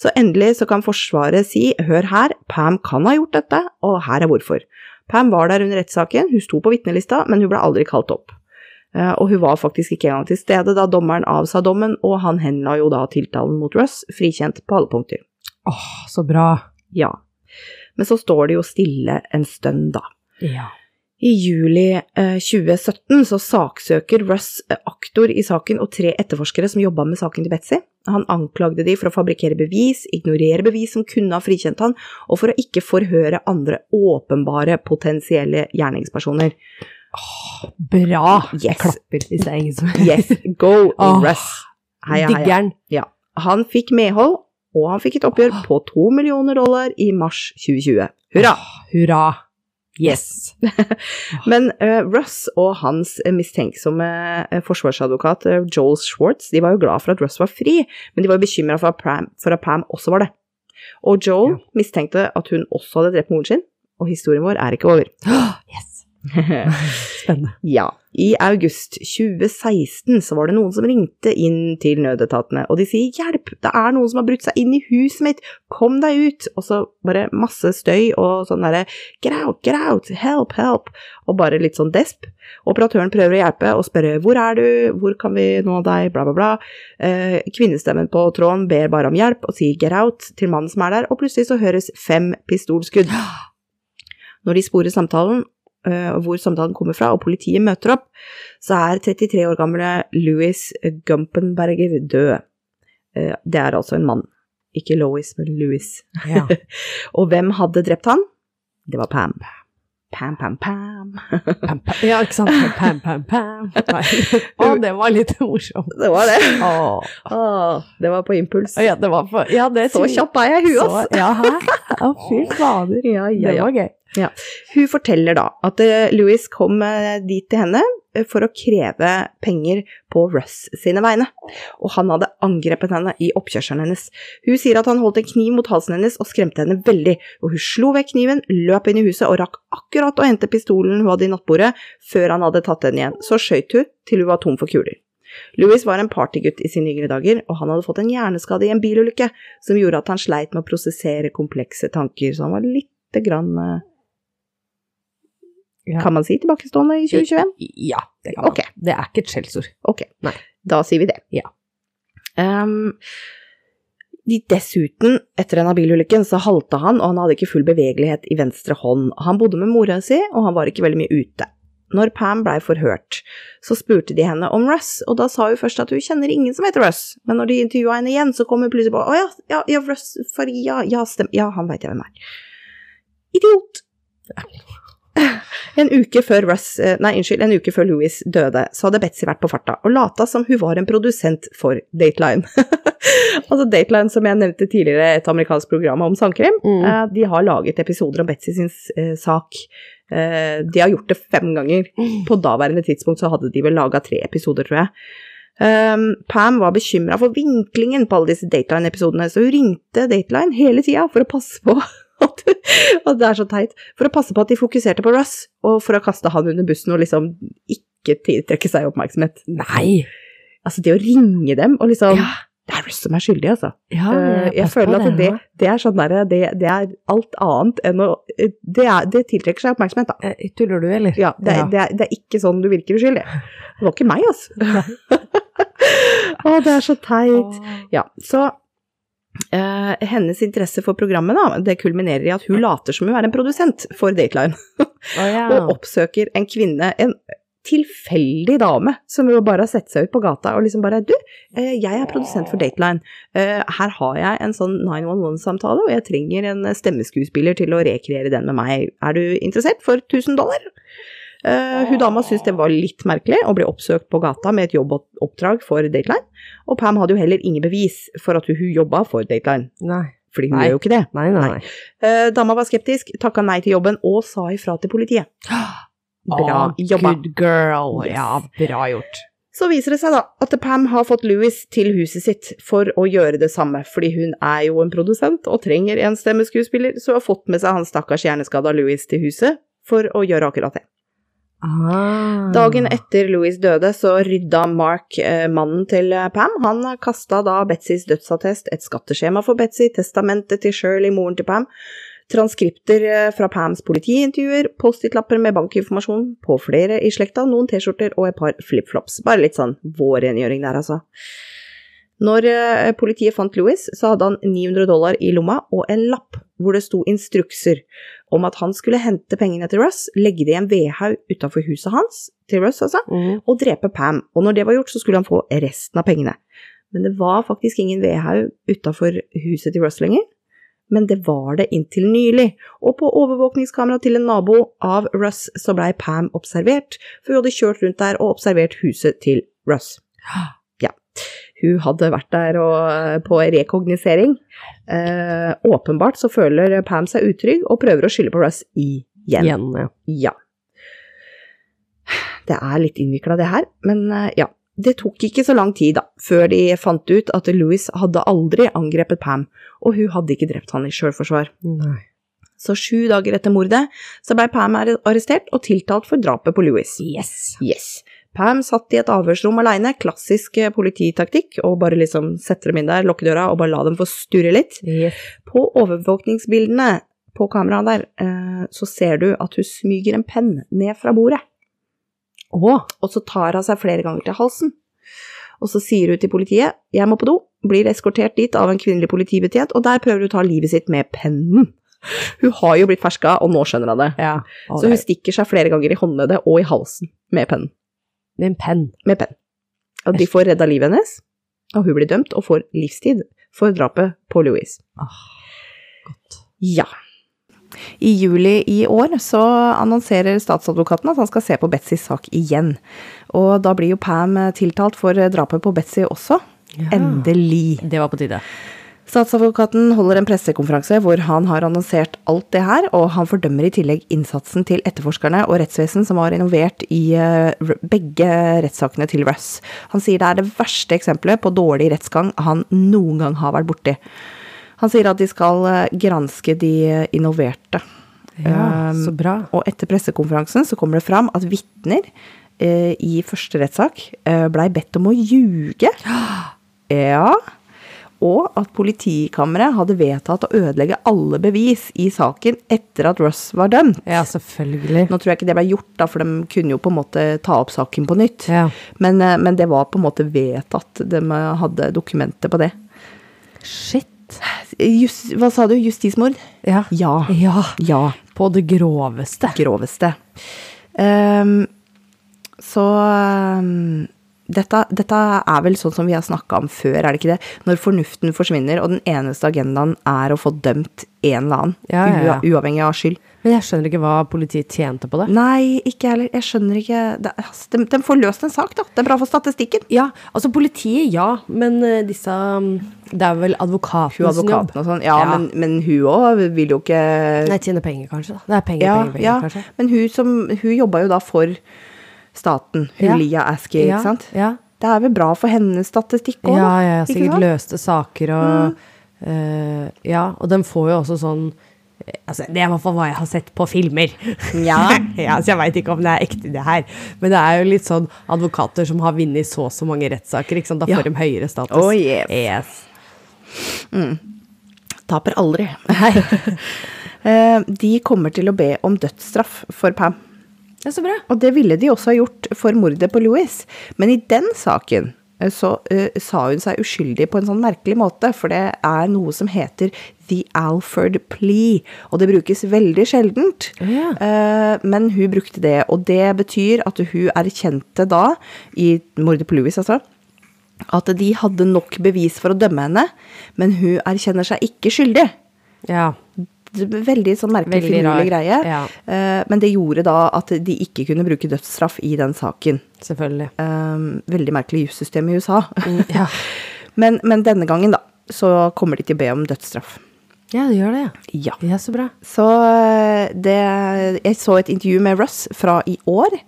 Speaker 1: Så endelig så kan Forsvaret si, hør her, Pam kan ha gjort dette, og her er hvorfor. Pam var der under rettssaken, hun sto på vitnelista, men hun ble aldri kalt opp. Eh, Og hun var faktisk ikke engang til stede da dommeren avsa dommen, og han henla jo da tiltalen mot Russ, frikjent på alle punkter.
Speaker 2: Åh, så bra.
Speaker 1: Ja. Men så står det jo stille en stund, da.
Speaker 2: Ja.
Speaker 1: I juli eh, 2017 så saksøker Russ eh, aktor i saken og tre etterforskere som jobba med saken til Betzy. Han anklagde de for å fabrikkere bevis, ignorere bevis som kunne ha frikjent han, og for å ikke forhøre andre åpenbare potensielle gjerningspersoner.
Speaker 2: Bra. Jeg
Speaker 1: Yes.
Speaker 2: klapper hvis det er ingen som
Speaker 1: Yes, go
Speaker 2: Åh,
Speaker 1: Russ! Heia, heia.
Speaker 2: Ja.
Speaker 1: Han fikk medhold, og han fikk et oppgjør på to millioner dollar i mars 2020. Hurra!
Speaker 2: Hurra. Yes.
Speaker 1: Men uh, Russ og hans mistenksomme eh, forsvarsadvokat uh, Joel Schwartz de var jo glad for at Russ var fri, men de var jo bekymra for, for at Pam også var det. Og Joel
Speaker 2: Ja.
Speaker 1: mistenkte at hun også hadde drept moren sin, og historien vår er ikke over.
Speaker 2: Yes. Spennende.
Speaker 1: ja, i august 2016 så var det noen som ringte inn til nødetatene, og de sier 'hjelp, det er noen som har brutt seg inn i huset mitt, kom deg ut', og så bare masse støy og sånn derre 'get out, get out, help, help', og bare litt sånn desp. Operatøren prøver å hjelpe og spørre 'hvor er du, hvor kan vi nå deg', bla, bla, bla. Eh, kvinnestemmen på tråden ber bare om hjelp og sier 'get out' til mannen som er der, og plutselig så høres fem pistolskudd. Når de sporer samtalen, hvor samtalen kommer fra, og politiet møter opp, så er 33 år gamle Louis Gumpenberger død. Eh, Det er altså en mann. Ikke Lois, men Louis.
Speaker 2: Ja.
Speaker 1: Og hvem hadde drept han? Det var Pam. Pam, Pam, Pam.
Speaker 2: Pam, pam. Ja, ikke sant? Pam, pam, pam. Å, det var litt morsomt.
Speaker 1: Det var det.
Speaker 2: Åh.
Speaker 1: Åh, det var på impuls.
Speaker 2: ja, det var på, Ja, det
Speaker 1: Så kjapp er jeg i huet, altså.
Speaker 2: Ja, hæ? Å, fy fader.
Speaker 1: Ja, ja,
Speaker 2: Det var gøy.
Speaker 1: Hun forteller da at eh, Louis kom eh, dit til henne eh, for å kreve penger på Russ sine vegne, og han hadde angrepet henne i oppkjørselen hennes. Hun sier at han holdt en kniv mot halsen hennes og skremte henne veldig, og hun slo vekk kniven, løp inn i huset og rakk akkurat å hente pistolen hun hadde i nattbordet, før han hadde tatt den igjen. Så skøyt hun til hun var tom for kuler. Louis var en partygutt i sine yngre dager, og han hadde fått en hjerneskade i en bilulykke som gjorde at han sleit med å prosessere komplekse tanker, så han var lite grann
Speaker 2: Ja.
Speaker 1: Kan man si tilbakestående i 2021?
Speaker 2: Ja, det kan man.
Speaker 1: Ok.
Speaker 2: Det er ikke et skjellsord.
Speaker 1: Ok,
Speaker 2: Nei.
Speaker 1: da sier vi det.
Speaker 2: Ja.
Speaker 1: Um, dessuten, etter denne bilulykken, så halta han, og han hadde ikke full bevegelighet i venstre hånd. Han bodde med mora si, og han var ikke veldig mye ute. Når Pam blei forhørt, så spurte de henne om Russ, og da sa hun først at hun kjenner ingen som heter Russ, men når de intervjua henne igjen, så kom hun plutselig på å ja, ja, ja Russ Faria, ja, stem, ja, han veit jeg hvem er. Idiot! En uke før Russ, eh, nei, unnskyld, en uke før Louis døde, så hadde Betzy vært på farta og lata som hun var en produsent for Dateline. altså Dateline, som jeg nevnte tidligere, et amerikansk program om sandkrim,
Speaker 2: Mm.
Speaker 1: eh, de har laget episoder om Betzy sin eh, sak. De har gjort det fem ganger. På daværende tidspunkt så hadde de vel laga tre episoder, tror jeg. Um, Pam var bekymra for vinklingen på alle disse Dateline-episodene, så hun ringte Dateline hele tida for å passe på at det er så teit. For å passe på at de fokuserte på Russ, og for å kaste han under bussen og liksom ikke tiltrekke seg oppmerksomhet.
Speaker 2: Nei!
Speaker 1: Altså, det å ringe dem og liksom
Speaker 2: Ja.
Speaker 1: Det er Russ som er skyldig, altså.
Speaker 2: Ja,
Speaker 1: Eh, jeg
Speaker 2: på
Speaker 1: føler at det, det er sånn derre det, det er alt annet enn å Det, er, det tiltrekker seg oppmerksomhet, da.
Speaker 2: Eh, Tuller du, eller?
Speaker 1: Ja, det,
Speaker 2: Ja.
Speaker 1: Det, er, er ikke sånn du virker uskyldig. Det var ikke meg, altså. Å, det er så teit. Ja, så eh, hennes interesse for programmet da, det kulminerer i at hun later som hun er en produsent for Dateline,
Speaker 2: oh, ja.
Speaker 1: og oppsøker en kvinne, en tilfeldig dame, som jo bare har sett seg ut på gata og liksom bare Du, uh, jeg er produsent for Dateline. Uh, her har jeg en sånn 911-samtale, og jeg trenger en stemmeskuespiller til å rekreere den med meg. Er du interessert for 1000 dollar? Eh, hun dama syntes det var litt merkelig å bli oppsøkt på gata med et jobboppdrag for Dateline, og Pam hadde jo heller ingen bevis for at hun jobba for Dateline,
Speaker 2: Nei.
Speaker 1: fordi hun
Speaker 2: Nei.
Speaker 1: gjør jo ikke det.
Speaker 2: Nei, nei, nei.
Speaker 1: Uh, dama var skeptisk, takka nei til jobben og sa ifra til politiet. Bra
Speaker 2: oh,
Speaker 1: jobba.
Speaker 2: Good girl.
Speaker 1: Yes.
Speaker 2: Ja, bra gjort.
Speaker 1: Så viser det seg da at Pam har fått Louis til huset sitt for å gjøre det samme, fordi hun er jo en produsent og trenger en stemmeskuespiller, så hun har fått med seg han stakkars hjerneskada Louis til huset for å gjøre akkurat det.
Speaker 2: Ah.
Speaker 1: Dagen etter Louis døde, så rydda Mark, eh, mannen til eh, Pam, han kasta da Betsys dødsattest, et skatteskjema for Betsy, testamentet til Shirley, moren til Pam, transkripter eh, fra Pams politiintervjuer, Post-It-lapper med bankinformasjon på flere i slekta, noen T-skjorter og et par flipflops. Bare litt sånn vårrengjøring der, altså. Når eh, politiet fant Louis, så hadde han 900 dollar i lomma og en lapp hvor det sto instrukser om at han skulle hente pengene til Russ, legge det i en vedhaug utafor huset hans, til Russ altså,
Speaker 2: Mm.
Speaker 1: og drepe Pam. Og når det var gjort, så skulle han få resten av pengene. Men det var faktisk ingen vedhaug utafor huset til Russ lenger. Men det var det inntil nylig, og på overvåkningskamera til en nabo av Russ så blei Pam observert, for hun hadde kjørt rundt der og observert huset til Russ. Ja. Hun hadde vært der og, på rekognosering. Eh, åpenbart så føler Pam seg utrygg og prøver å skylde på Russ igjen.
Speaker 2: Igjen, ja.
Speaker 1: Ja. Det er litt innvikla, det her, men eh, ja. Det tok ikke så lang tid da, før de fant ut at Louis hadde aldri angrepet Pam, og hun hadde ikke drept han i sjølforsvar.
Speaker 2: Nei.
Speaker 1: Så sju dager etter mordet så blei Pam arrestert og tiltalt for drapet på Louis.
Speaker 2: Yes.
Speaker 1: Yes. Pam satt i et avhørsrom aleine, klassisk eh, polititaktikk, og bare liksom sette dem inn der, lukke døra og bare la dem få sturre litt.
Speaker 2: yes.
Speaker 1: På overvåkningsbildene på kameraet der, eh, så ser du at hun smyger en penn ned fra bordet.
Speaker 2: Oh.
Speaker 1: og så tar hun seg flere ganger til halsen. Og så sier hun til politiet 'jeg må på do', blir eskortert dit av en kvinnelig politibetjent, og der prøver hun å ta livet sitt med pennen. Hun har jo blitt ferska, og nå skjønner hun det.
Speaker 2: ja.
Speaker 1: Så hun stikker seg flere ganger i håndleddet og i halsen med pennen.
Speaker 2: Med en penn.
Speaker 1: Med penn. Og de får redda livet hennes, og hun blir dømt og får livstid for drapet på Louise.
Speaker 2: Godt.
Speaker 1: Ja. I juli i år så annonserer statsadvokaten at han skal se på Betsys sak igjen. Og da blir jo Pam tiltalt for drapet på Betsy også.
Speaker 2: Ja.
Speaker 1: Endelig.
Speaker 2: Det var på tide.
Speaker 1: Statsadvokaten holder en pressekonferanse hvor han har annonsert alt det her, og han fordømmer i tillegg innsatsen til etterforskerne og rettsvesen som var involvert i eh, begge rettssakene til Russ. Han sier det er det verste eksempelet på dårlig rettsgang han noen gang har vært borti. Han sier at de skal eh, granske de involverte.
Speaker 2: Ja,
Speaker 1: Um,
Speaker 2: så bra.
Speaker 1: Og etter pressekonferansen så kommer det fram at vitner uh, i første rettssak uh, blei bedt om å ljuge. Ja. Og at politikammeret hadde vedtatt å ødelegge alle bevis i saken etter at Russ var dømt.
Speaker 2: Ja, selvfølgelig.
Speaker 1: Nå tror jeg ikke det ble gjort, da, for de kunne jo på en måte ta opp saken på nytt.
Speaker 2: Ja.
Speaker 1: Men, eh, men det var på en måte vedtatt. De eh, hadde dokumenter på det.
Speaker 2: Shit.
Speaker 1: Just, hva sa du? Justismord?
Speaker 2: Ja.
Speaker 1: Ja.
Speaker 2: Ja.
Speaker 1: Ja.
Speaker 2: På det groveste.
Speaker 1: Groveste. Um, så ehm, dette, dette er vel sånn som vi har snakka om før, er det ikke det? Når fornuften forsvinner, og den eneste agendaen er å få dømt en eller annen,
Speaker 2: Ja, ja, ja.
Speaker 1: uavhengig av skyld.
Speaker 2: Men jeg skjønner ikke hva politiet tjente på det.
Speaker 1: Nei, ikke heller. Jeg skjønner ikke de, de får løst en sak, da. Det er bra for statistikken.
Speaker 2: Ja, altså politiet, ja, men eh, disse um, Det er vel
Speaker 1: Hun
Speaker 2: jobb.
Speaker 1: Hun advokaten og sånn. Ja, Men, men hun òg vil jo ikke
Speaker 2: Nei, tjene penger, kanskje. da. Det er penger,
Speaker 1: ja,
Speaker 2: penger, penger,
Speaker 1: ja.
Speaker 2: kanskje.
Speaker 1: Men hun, som, hun jobba jo da for staten. Hun
Speaker 2: Ja.
Speaker 1: Lia Askey, ikke sant?
Speaker 2: Ja,
Speaker 1: Det er vel bra for hennes statistikk òg,
Speaker 2: ja, ja,
Speaker 1: ikke
Speaker 2: sikkert?
Speaker 1: Mm.
Speaker 2: løste saker og eh, Ja, og den får jo også sånn Altså, det er i hvert fall hva jeg har sett på filmer.
Speaker 1: Ja.
Speaker 2: ja, så jeg veit ikke om det er ekte, det her. Men det er jo litt sånn advokater som har vunnet så og så mange rettssaker, ikke sant. Da
Speaker 1: Ja.
Speaker 2: får de høyere status.
Speaker 1: Oh, yes.
Speaker 2: yes.
Speaker 1: Taper aldri. Eh, de kommer til å be om dødsstraff for Pam.
Speaker 2: Det er så bra.
Speaker 1: Og det ville de også ha gjort for mordet på Louis. Men i den saken eh, så uh, sa hun seg uskyldig på en sånn merkelig måte, for det er noe som heter the Alford plea, og det brukes veldig sjeldent.
Speaker 2: Oh,
Speaker 1: yeah. uh, men hun brukte det, og det betyr at hun erkjente da, i mordet på Louis altså, at de hadde nok bevis for å dømme henne, men hun erkjenner seg ikke skyldig.
Speaker 2: Ja.
Speaker 1: Er Veldig sånn merkelig, finurlig greie.
Speaker 2: ja.
Speaker 1: Eh, men det gjorde da at de ikke kunne bruke dødsstraff i den saken.
Speaker 2: Selvfølgelig.
Speaker 1: Um, veldig merkelig jussystem i USA.
Speaker 2: Mm, ja.
Speaker 1: men, men denne gangen, da, så kommer de til å be om dødsstraff.
Speaker 2: ja, det gjør det, ja.
Speaker 1: Ja.
Speaker 2: så bra.
Speaker 1: Så eh, det Jeg så et intervju med Russ fra i år.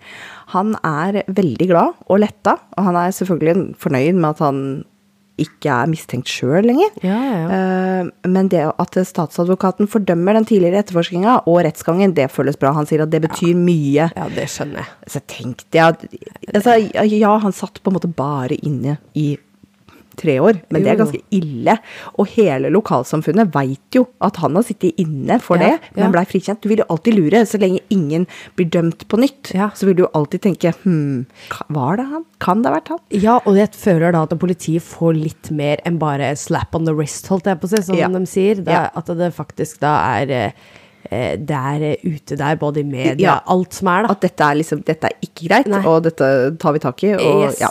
Speaker 1: Han er veldig glad og letta, og han er selvfølgelig fornøyd med at han ikke er mistenkt sjøl lenger.
Speaker 2: Ja, ja, ja.
Speaker 1: Eh, Men det at statsadvokaten fordømmer den tidligere etterforskninga og rettsgangen, det føles bra. Han sier at det betyr mye.
Speaker 2: Ja, det skjønner jeg.
Speaker 1: Så tenkte jeg at altså, Ja, han satt på en måte bare inne i tre år, men det er
Speaker 2: Jo, jo.
Speaker 1: ganske ille. Og hele lokalsamfunnet veit jo at han har sittet inne for
Speaker 2: Ja,
Speaker 1: det, men
Speaker 2: ja.
Speaker 1: blei frikjent. Du vil jo alltid lure. Så lenge ingen blir dømt på nytt,
Speaker 2: Ja.
Speaker 1: så vil du jo alltid tenke hm, var det han? Kan det ha vært han?
Speaker 2: Ja, og jeg føler da at politiet får litt mer enn bare slap on the wrist, holdt jeg på å si, som
Speaker 1: Ja.
Speaker 2: de sier.
Speaker 1: Da.
Speaker 2: At det faktisk da er eh, Det er eh, ute der, både i media,
Speaker 1: Ja.
Speaker 2: alt som er, da.
Speaker 1: At dette er liksom Dette er ikke greit,
Speaker 2: Nei.
Speaker 1: og dette tar vi tak i. Og
Speaker 2: Yes.
Speaker 1: ja.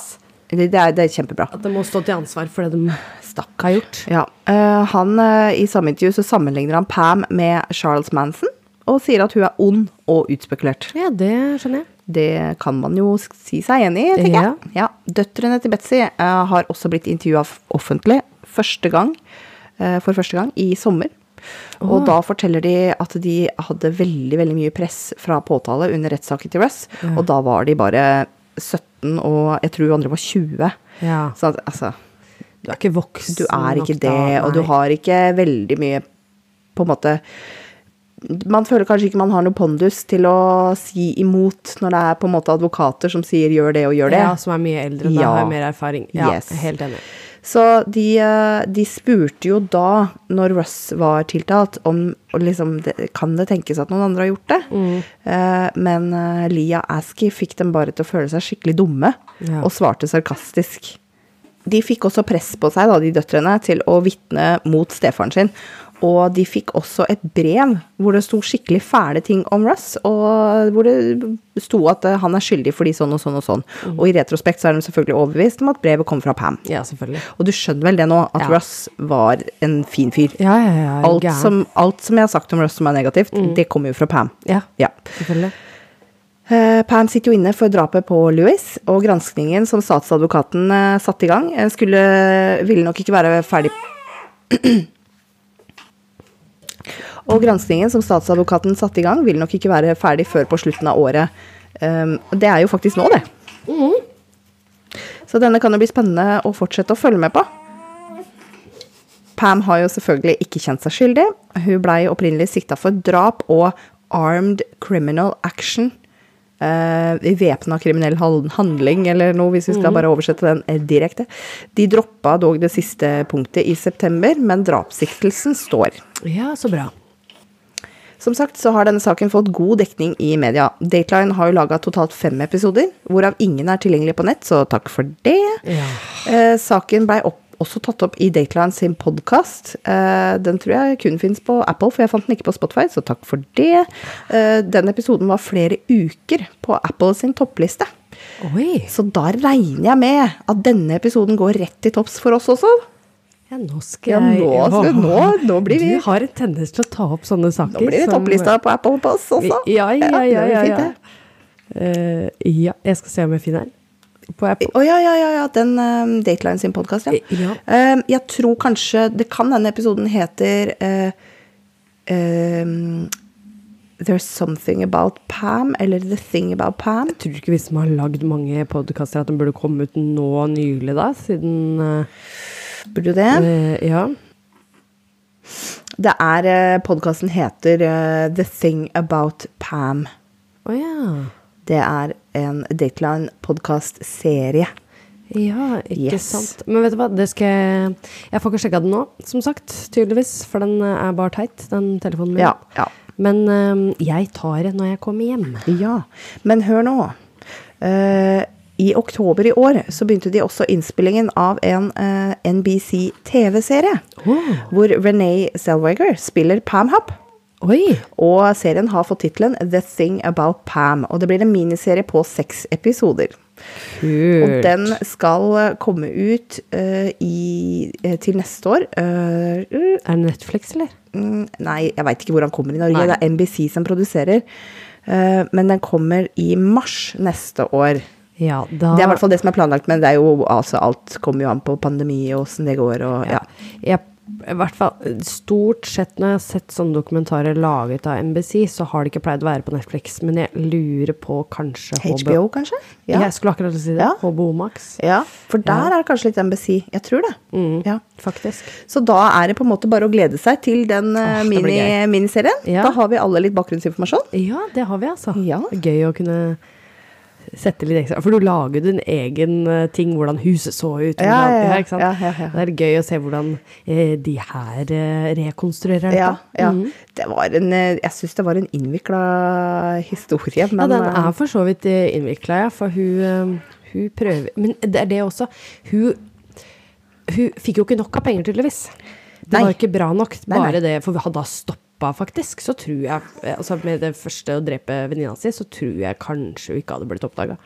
Speaker 1: Det, det, er, det er kjempebra.
Speaker 2: At de må stå til ansvar for det de
Speaker 1: Stakk.
Speaker 2: har gjort.
Speaker 1: Ja, Uh, han, uh, I samme intervju så sammenligner han Pam med Charles Manson, og sier at hun er ond og utspekulert.
Speaker 2: Ja, det skjønner jeg.
Speaker 1: Det kan man jo si seg enig i, tenker
Speaker 2: Ja.
Speaker 1: jeg. Ja. Døtrene til Betzy uh, har også blitt intervjua offentlig første gang, for første gang i sommer. Og da forteller de at de hadde veldig veldig mye press fra påtale under rettssaken til Russ, og da var de bare 17, og jeg tror andre var 20.
Speaker 2: Ja.
Speaker 1: Så at, altså
Speaker 2: Du er ikke voksen
Speaker 1: du er ikke
Speaker 2: nok da,
Speaker 1: det, og du har ikke veldig mye På en måte Man føler kanskje ikke man har noe pondus til å si imot når det er på en måte advokater som sier 'gjør det' og 'gjør det'.
Speaker 2: Ja, som er mye eldre, da
Speaker 1: Ja.
Speaker 2: har mer erfaring. Ja,
Speaker 1: Yes.
Speaker 2: helt enig.
Speaker 1: Så de, eh, de spurte jo da, når Russ var tiltalt, om liksom, det, kan det tenkes at noen andre har gjort det.
Speaker 2: Mm.
Speaker 1: Eh, men eh, Lia Askey fikk dem bare til å føle seg skikkelig dumme,
Speaker 2: Ja.
Speaker 1: og svarte sarkastisk. De fikk også press på seg, da, de døtrene, til å vitne mot stefaren sin. Og de fikk også et brev hvor det sto skikkelig fæle ting om Russ, og hvor det sto at eh, han er skyldig fordi sånn og sånn og sånn.
Speaker 2: Mm.
Speaker 1: Og i retrospekt så er de selvfølgelig overbevist om at brevet kom fra Pam.
Speaker 2: Ja, selvfølgelig.
Speaker 1: Og du skjønner vel det nå, at
Speaker 2: Ja.
Speaker 1: Russ var en fin fyr.
Speaker 2: Ja, ja, ja.
Speaker 1: Alt som, alt som jeg har sagt om Russ som er negativt, det kommer jo fra Pam.
Speaker 2: Ja,
Speaker 1: Ja.
Speaker 2: selvfølgelig.
Speaker 1: Uh, Pam sitter jo inne for drapet på Louis, og granskningen som statsadvokaten uh, satte i gang, skulle, ville nok ikke være ferdig Og granskningen som statsadvokaten satte i gang, vil nok ikke være ferdig før på slutten av året. Um, det er jo faktisk nå, det. Så denne kan jo bli spennende å fortsette å følge med på. Pam har jo selvfølgelig ikke kjent seg skyldig. Hun blei opprinnelig sikta for drap og armed criminal action uh, væpna kriminell handling eller noe, hvis vi skal bare oversette den eh, direkte. De droppa dog det siste punktet i september, men drapssiktelsen står.
Speaker 2: Ja, så bra.
Speaker 1: Som sagt så har denne saken fått god dekning i media. Dateline har jo laga totalt fem episoder, hvorav ingen er tilgjengelig på nett, så takk for det.
Speaker 2: Ja.
Speaker 1: Eh, saken blei også tatt opp i Dateline sin podkast. Eh, den tror jeg kun fins på Apple, for jeg fant den ikke på Spotify, så takk for det. Eh, den episoden var flere uker på Apple sin toppliste.
Speaker 2: Oi.
Speaker 1: Så da regner jeg med at denne episoden går rett til topps for oss også.
Speaker 2: Ja, nå skal
Speaker 1: Ja,
Speaker 2: jeg
Speaker 1: nå, skal- nå- nå blir vi-
Speaker 2: Du har en tendens til å ta opp sånne saker.
Speaker 1: Nå blir det topplista på Apple Pass også.
Speaker 2: Ja, ja, ja. ja, ja,
Speaker 1: ja.
Speaker 2: Eh, ja, jeg skal se om jeg finner den. På Apple.
Speaker 1: Å ja, ja, ja, ja, den um, Dateline sin podkast, ja.
Speaker 2: Ja.
Speaker 1: Um, jeg tror kanskje Det kan denne episoden heter uh, um, There's Something About Pam, eller The Thing About Pam.
Speaker 2: Jeg tror ikke vi som har lagd mange podkaster, at den burde komme ut nå nylig, da, siden eh,
Speaker 1: Burde du det?
Speaker 2: eh, Ja.
Speaker 1: Det er uh, Podkasten heter uh, The Thing About Pam.
Speaker 2: Å ja.
Speaker 1: Det er en Dateline-podkast-serie.
Speaker 2: Ja, ikke
Speaker 1: Yes.
Speaker 2: sant. Men vet du hva, det skal jeg Jeg får ikke sjekka den nå, som sagt, tydeligvis, for den eh, er bare teit, den telefonen min.
Speaker 1: Ja, ja.
Speaker 2: Men um, jeg tar det når jeg kommer hjem.
Speaker 1: Ja, men hør nå. Eh, I oktober i år så begynte de også innspillingen av en uh, NBC TV-serie.
Speaker 2: Oh.
Speaker 1: Hvor Renee Zellweger spiller Pam Hupp.
Speaker 2: Oi!
Speaker 1: Og serien har fått tittelen The Thing About Pam. Og det blir en miniserie på seks episoder.
Speaker 2: Kult.
Speaker 1: Og den skal eh, komme ut uh, i, eh, til neste år. Uh,
Speaker 2: Er det Netflix, eller?
Speaker 1: Mm, Nei, jeg veit ikke hvor han kommer i Norge.
Speaker 2: Nei.
Speaker 1: Det er NBC som produserer. Eh, men den kommer i mars neste år.
Speaker 2: Ja, da
Speaker 1: Det er i hvert fall det som er planlagt, men det jo, altså, alt kommer jo an på pandemi og åssen det går. Og, ja.
Speaker 2: Jeg, I hvert fall stort sett når jeg har sett sånne dokumentarer laget av NBC, så har det ikke pleid å være på Netflix. Men jeg lurer på kanskje
Speaker 1: HBO, kanskje? Ja.
Speaker 2: Jeg skulle akkurat si det.
Speaker 1: Ja.
Speaker 2: HBO Max.
Speaker 1: ja, for der er det kanskje litt NBC. Jeg tror det.
Speaker 2: Mm,
Speaker 1: Ja.
Speaker 2: Faktisk.
Speaker 1: Så da er det på en måte bare å glede seg til den
Speaker 2: blir
Speaker 1: mini, miniserien.
Speaker 2: Ja.
Speaker 1: Da har vi alle litt bakgrunnsinformasjon.
Speaker 2: Ja, det har vi, altså.
Speaker 1: Ja.
Speaker 2: Gøy å kunne sette litt ekstra For du lager din egen eh, ting, hvordan huset så ut.
Speaker 1: Ja,
Speaker 2: hvordan-
Speaker 1: ja. Ja.
Speaker 2: Det er gøy å se hvordan eh, de her eh, rekonstruerer dette.
Speaker 1: Ja, ja.
Speaker 2: Mhm.
Speaker 1: Det var en, eh, jeg syns det var en innvikla historie, men
Speaker 2: ja, den
Speaker 1: eh,
Speaker 2: er for så vidt innvikla, ja. For hun, hun prøver Men det er det også. Hun, hun fikk jo ikke nok av penger, tydeligvis. Det
Speaker 1: Nei.
Speaker 2: var ikke bra nok. Bare
Speaker 1: nei.
Speaker 2: det, for vi hadde da stoppa, faktisk. Så tror jeg eh, Altså med det første å drepe venninna si, så tror jeg kanskje hun ikke hadde blitt oppdaga.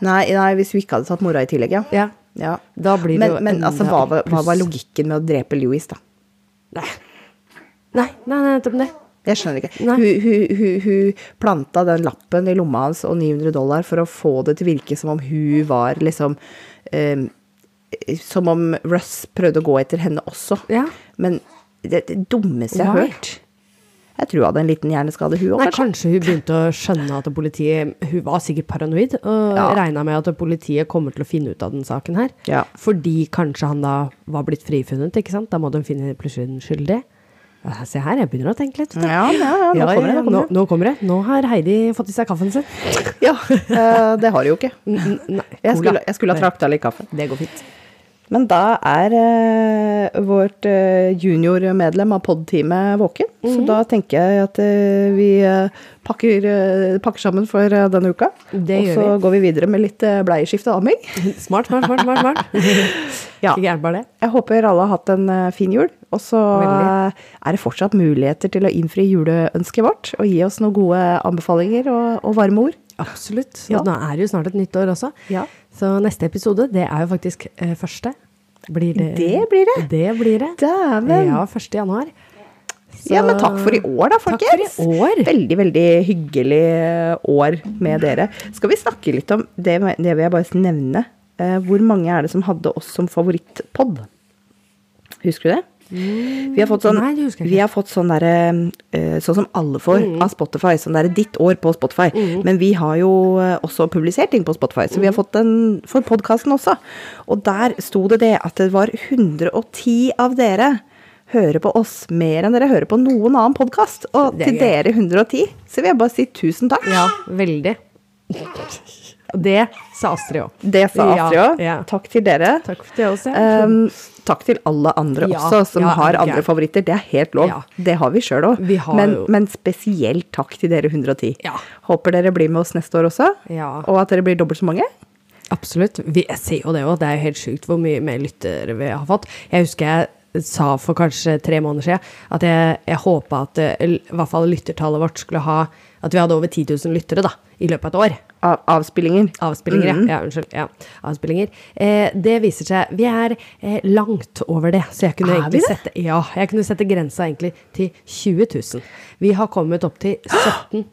Speaker 1: nei, nei, hvis hun ikke hadde tatt mora i tillegg, ja.
Speaker 2: Ja.
Speaker 1: ja.
Speaker 2: Da blir det
Speaker 1: Men, men altså, hva, var- hva var logikken med å drepe Louis, da?
Speaker 2: Nei, nei, nei, nettopp det.
Speaker 1: Jeg skjønner ikke. Hun, hun, hun, hun planta den lappen i lomma hans og 900 dollar for å få det til å virke som om hun var liksom eh, Som om Russ prøvde å gå etter henne også.
Speaker 2: Ja.
Speaker 1: Men det, det dummeste jeg har hørt Jeg tror hun hadde en liten hjerneskade, hun òg, kanskje.
Speaker 2: kanskje hun begynte å skjønne at politiet Hun var sikkert paranoid, og
Speaker 1: Ja.
Speaker 2: regna med at politiet kommer til å finne ut av den saken her.
Speaker 1: Ja.
Speaker 2: Fordi kanskje han da var blitt frifunnet, ikke sant? Da må de finne plutselig den skyldige. Ja, Se her, jeg begynner å tenke litt.
Speaker 1: Ja, ja, ja, nå kommer det. Nå kommer
Speaker 2: nå,
Speaker 1: det.
Speaker 2: nå kommer det. Nå har Heidi fått i seg kaffen sin.
Speaker 1: Ja, eh, det har hun jo ikke. Jeg skulle, jeg skulle ha trakta litt kaffe.
Speaker 2: Det går fint.
Speaker 1: Men da er eh, vårt eh, juniormedlem av pod-teamet våken. Så
Speaker 2: Mhm.
Speaker 1: da tenker jeg at eh, vi eh, pakker, eh, pakker sammen for eh, denne uka.
Speaker 2: Det
Speaker 1: og så
Speaker 2: vi.
Speaker 1: går vi videre med litt bleieskifte og amming.
Speaker 2: Smart, smart, smart. smart, smart.
Speaker 1: Ja. Jeg håper alle har hatt en fin jul. Og så er det fortsatt muligheter til å innfri juleønsket vårt og gi oss noen gode anbefalinger og, og varme ord.
Speaker 2: Absolutt.
Speaker 1: Ja.
Speaker 2: Nå er det jo snart et nytt år også.
Speaker 1: Ja.
Speaker 2: Så neste episode, det er jo faktisk eh, første. Blir det
Speaker 1: Det blir det.
Speaker 2: Det blir det.
Speaker 1: Dæven!
Speaker 2: Ja, 1. januar. Så-
Speaker 1: Ja, men takk for i år, da,
Speaker 2: Takk for i
Speaker 1: folkens.
Speaker 2: år.
Speaker 1: Veldig, veldig hyggelig eh, år med dere. Skal vi snakke litt om det, det vil jeg bare nevne. Eh, hvor mange er det som hadde oss som favorittpod? Husker du det? Vi har fått sånn,
Speaker 2: Mm. Nei,
Speaker 1: vi har fått sånn derre eh, Sånn som alle får
Speaker 2: Mm.
Speaker 1: av Spotify. Sånn derre ditt år på Spotify. Men vi har jo eh, også publisert ting på Spotify, så vi har
Speaker 2: Mm.
Speaker 1: fått den for podkasten også. Og der sto det det at det var 110 av dere hører på oss mer enn dere hører på noen annen podkast. Og til dere 110, så vil jeg bare si tusen takk.
Speaker 2: Ja, veldig. Og det sa Astrid òg.
Speaker 1: Det sa Astrid òg.
Speaker 2: ja.
Speaker 1: Takk til dere.
Speaker 2: Takk for det også.
Speaker 1: Um, takk til alle andre
Speaker 2: Ja,
Speaker 1: også, som
Speaker 2: ja,
Speaker 1: har
Speaker 2: andre
Speaker 1: andre favoritter. Det er helt lov.
Speaker 2: Ja.
Speaker 1: Det har vi sjøl òg. Men, men spesielt takk til dere 110.
Speaker 2: Ja.
Speaker 1: Håper dere blir med oss neste år også,
Speaker 2: Ja.
Speaker 1: og at dere blir dobbelt så mange.
Speaker 2: Absolutt. Vi, jeg ser jo det òg. Det er jo helt sjukt hvor mye mer lyttere vi har fått. Jeg husker jeg sa for kanskje tre måneder siden at jeg, jeg håpa at eh, i hvert fall lyttertallet vårt skulle ha At vi hadde over 10 000 lyttere da, i løpet av et år.
Speaker 1: Av, avspillinger.
Speaker 2: Avspillinger,
Speaker 1: Mhm.
Speaker 2: ja. ja. Unnskyld. Ja, avspillinger. Eh, det viser seg Vi er eh, langt over det, så jeg kunne
Speaker 1: Er
Speaker 2: egentlig sette Ja, jeg kunne sette grensa egentlig til 20 000. Vi har kommet opp til 17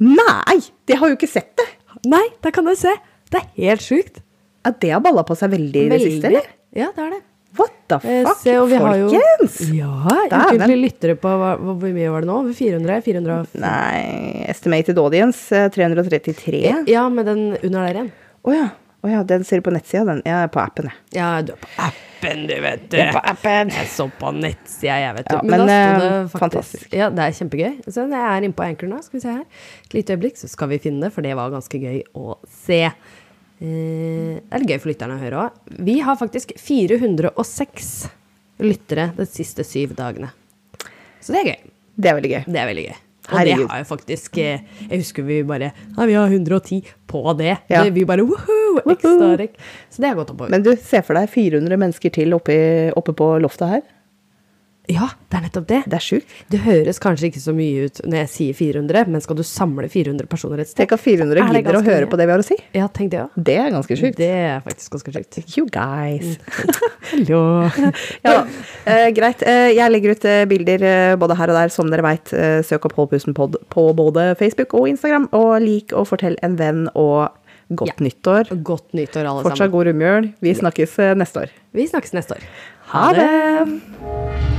Speaker 1: Nei! Det har jo ikke sett det!
Speaker 2: Nei, der kan du se! Det er helt sjukt.
Speaker 1: Ja, det har balla på seg veldig i det siste, eller?
Speaker 2: Ja, det er det.
Speaker 1: What the
Speaker 2: Eh,
Speaker 1: fuck,
Speaker 2: se, har jo-
Speaker 1: folkens?
Speaker 2: Ja,
Speaker 1: vi
Speaker 2: lytter lyttere på hva, hvor mye var det nå? 400? 400
Speaker 1: Nei, estimated audience eh, 333.
Speaker 2: Ja, med den under der igjen.
Speaker 1: ja. Oh, ja, den ser du på nettsida, den. Jeg er på appen, jeg.
Speaker 2: Ja, du er på appen, du, vet du.
Speaker 1: Jeg er på appen.
Speaker 2: Jeg så på nettsida, jeg, vet du.
Speaker 1: Ja,
Speaker 2: men,
Speaker 1: men,
Speaker 2: da sto det
Speaker 1: eh,
Speaker 2: faktisk
Speaker 1: fantastisk.
Speaker 2: Ja, det er kjempegøy. Så jeg er inne på Anchor nå, skal vi se her. Et lite øyeblikk, så skal vi finne det, for det var ganske gøy å se. Eh, det er gøy for lytterne å høre òg. Vi har faktisk 406 lyttere de siste syv dagene. Så det er gøy.
Speaker 1: Det er veldig gøy.
Speaker 2: Det er veldig gøy. Og
Speaker 1: Herregud.
Speaker 2: det har jo faktisk eh, Jeg husker vi bare Ja, vi har 110 på det.
Speaker 1: Ja.
Speaker 2: Vi bare! Ekstra rekk. Så det har gått oppover.
Speaker 1: Men du, se for deg 400 mennesker til oppe, oppe på loftet her.
Speaker 2: Ja, det er nettopp det.
Speaker 1: Det er sjukt.
Speaker 2: Det høres kanskje ikke så mye ut når jeg sier 400, men skal du samle 400 personer et sted
Speaker 1: Tenk at 400
Speaker 2: er
Speaker 1: gidder å høre
Speaker 2: mye.
Speaker 1: på det vi har å si.
Speaker 2: Ja, tenk det også.
Speaker 1: Det er ganske sjukt.
Speaker 2: Det er faktisk ganske sjukt.
Speaker 1: You guys.
Speaker 2: Hallo.
Speaker 1: Ja, eh, greit. Eh, jeg legger ut eh, bilder eh, både her og der, som dere veit. Søk opp Holdpusten-pod på både Facebook og Instagram. Og lik og fortell en venn, og godt
Speaker 2: Ja.
Speaker 1: nyttår.
Speaker 2: Godt nyttår, alle
Speaker 1: Fortsatt
Speaker 2: sammen.
Speaker 1: god romjul. Vi snakkes neste år.
Speaker 2: Vi snakkes neste år.
Speaker 1: Ha det!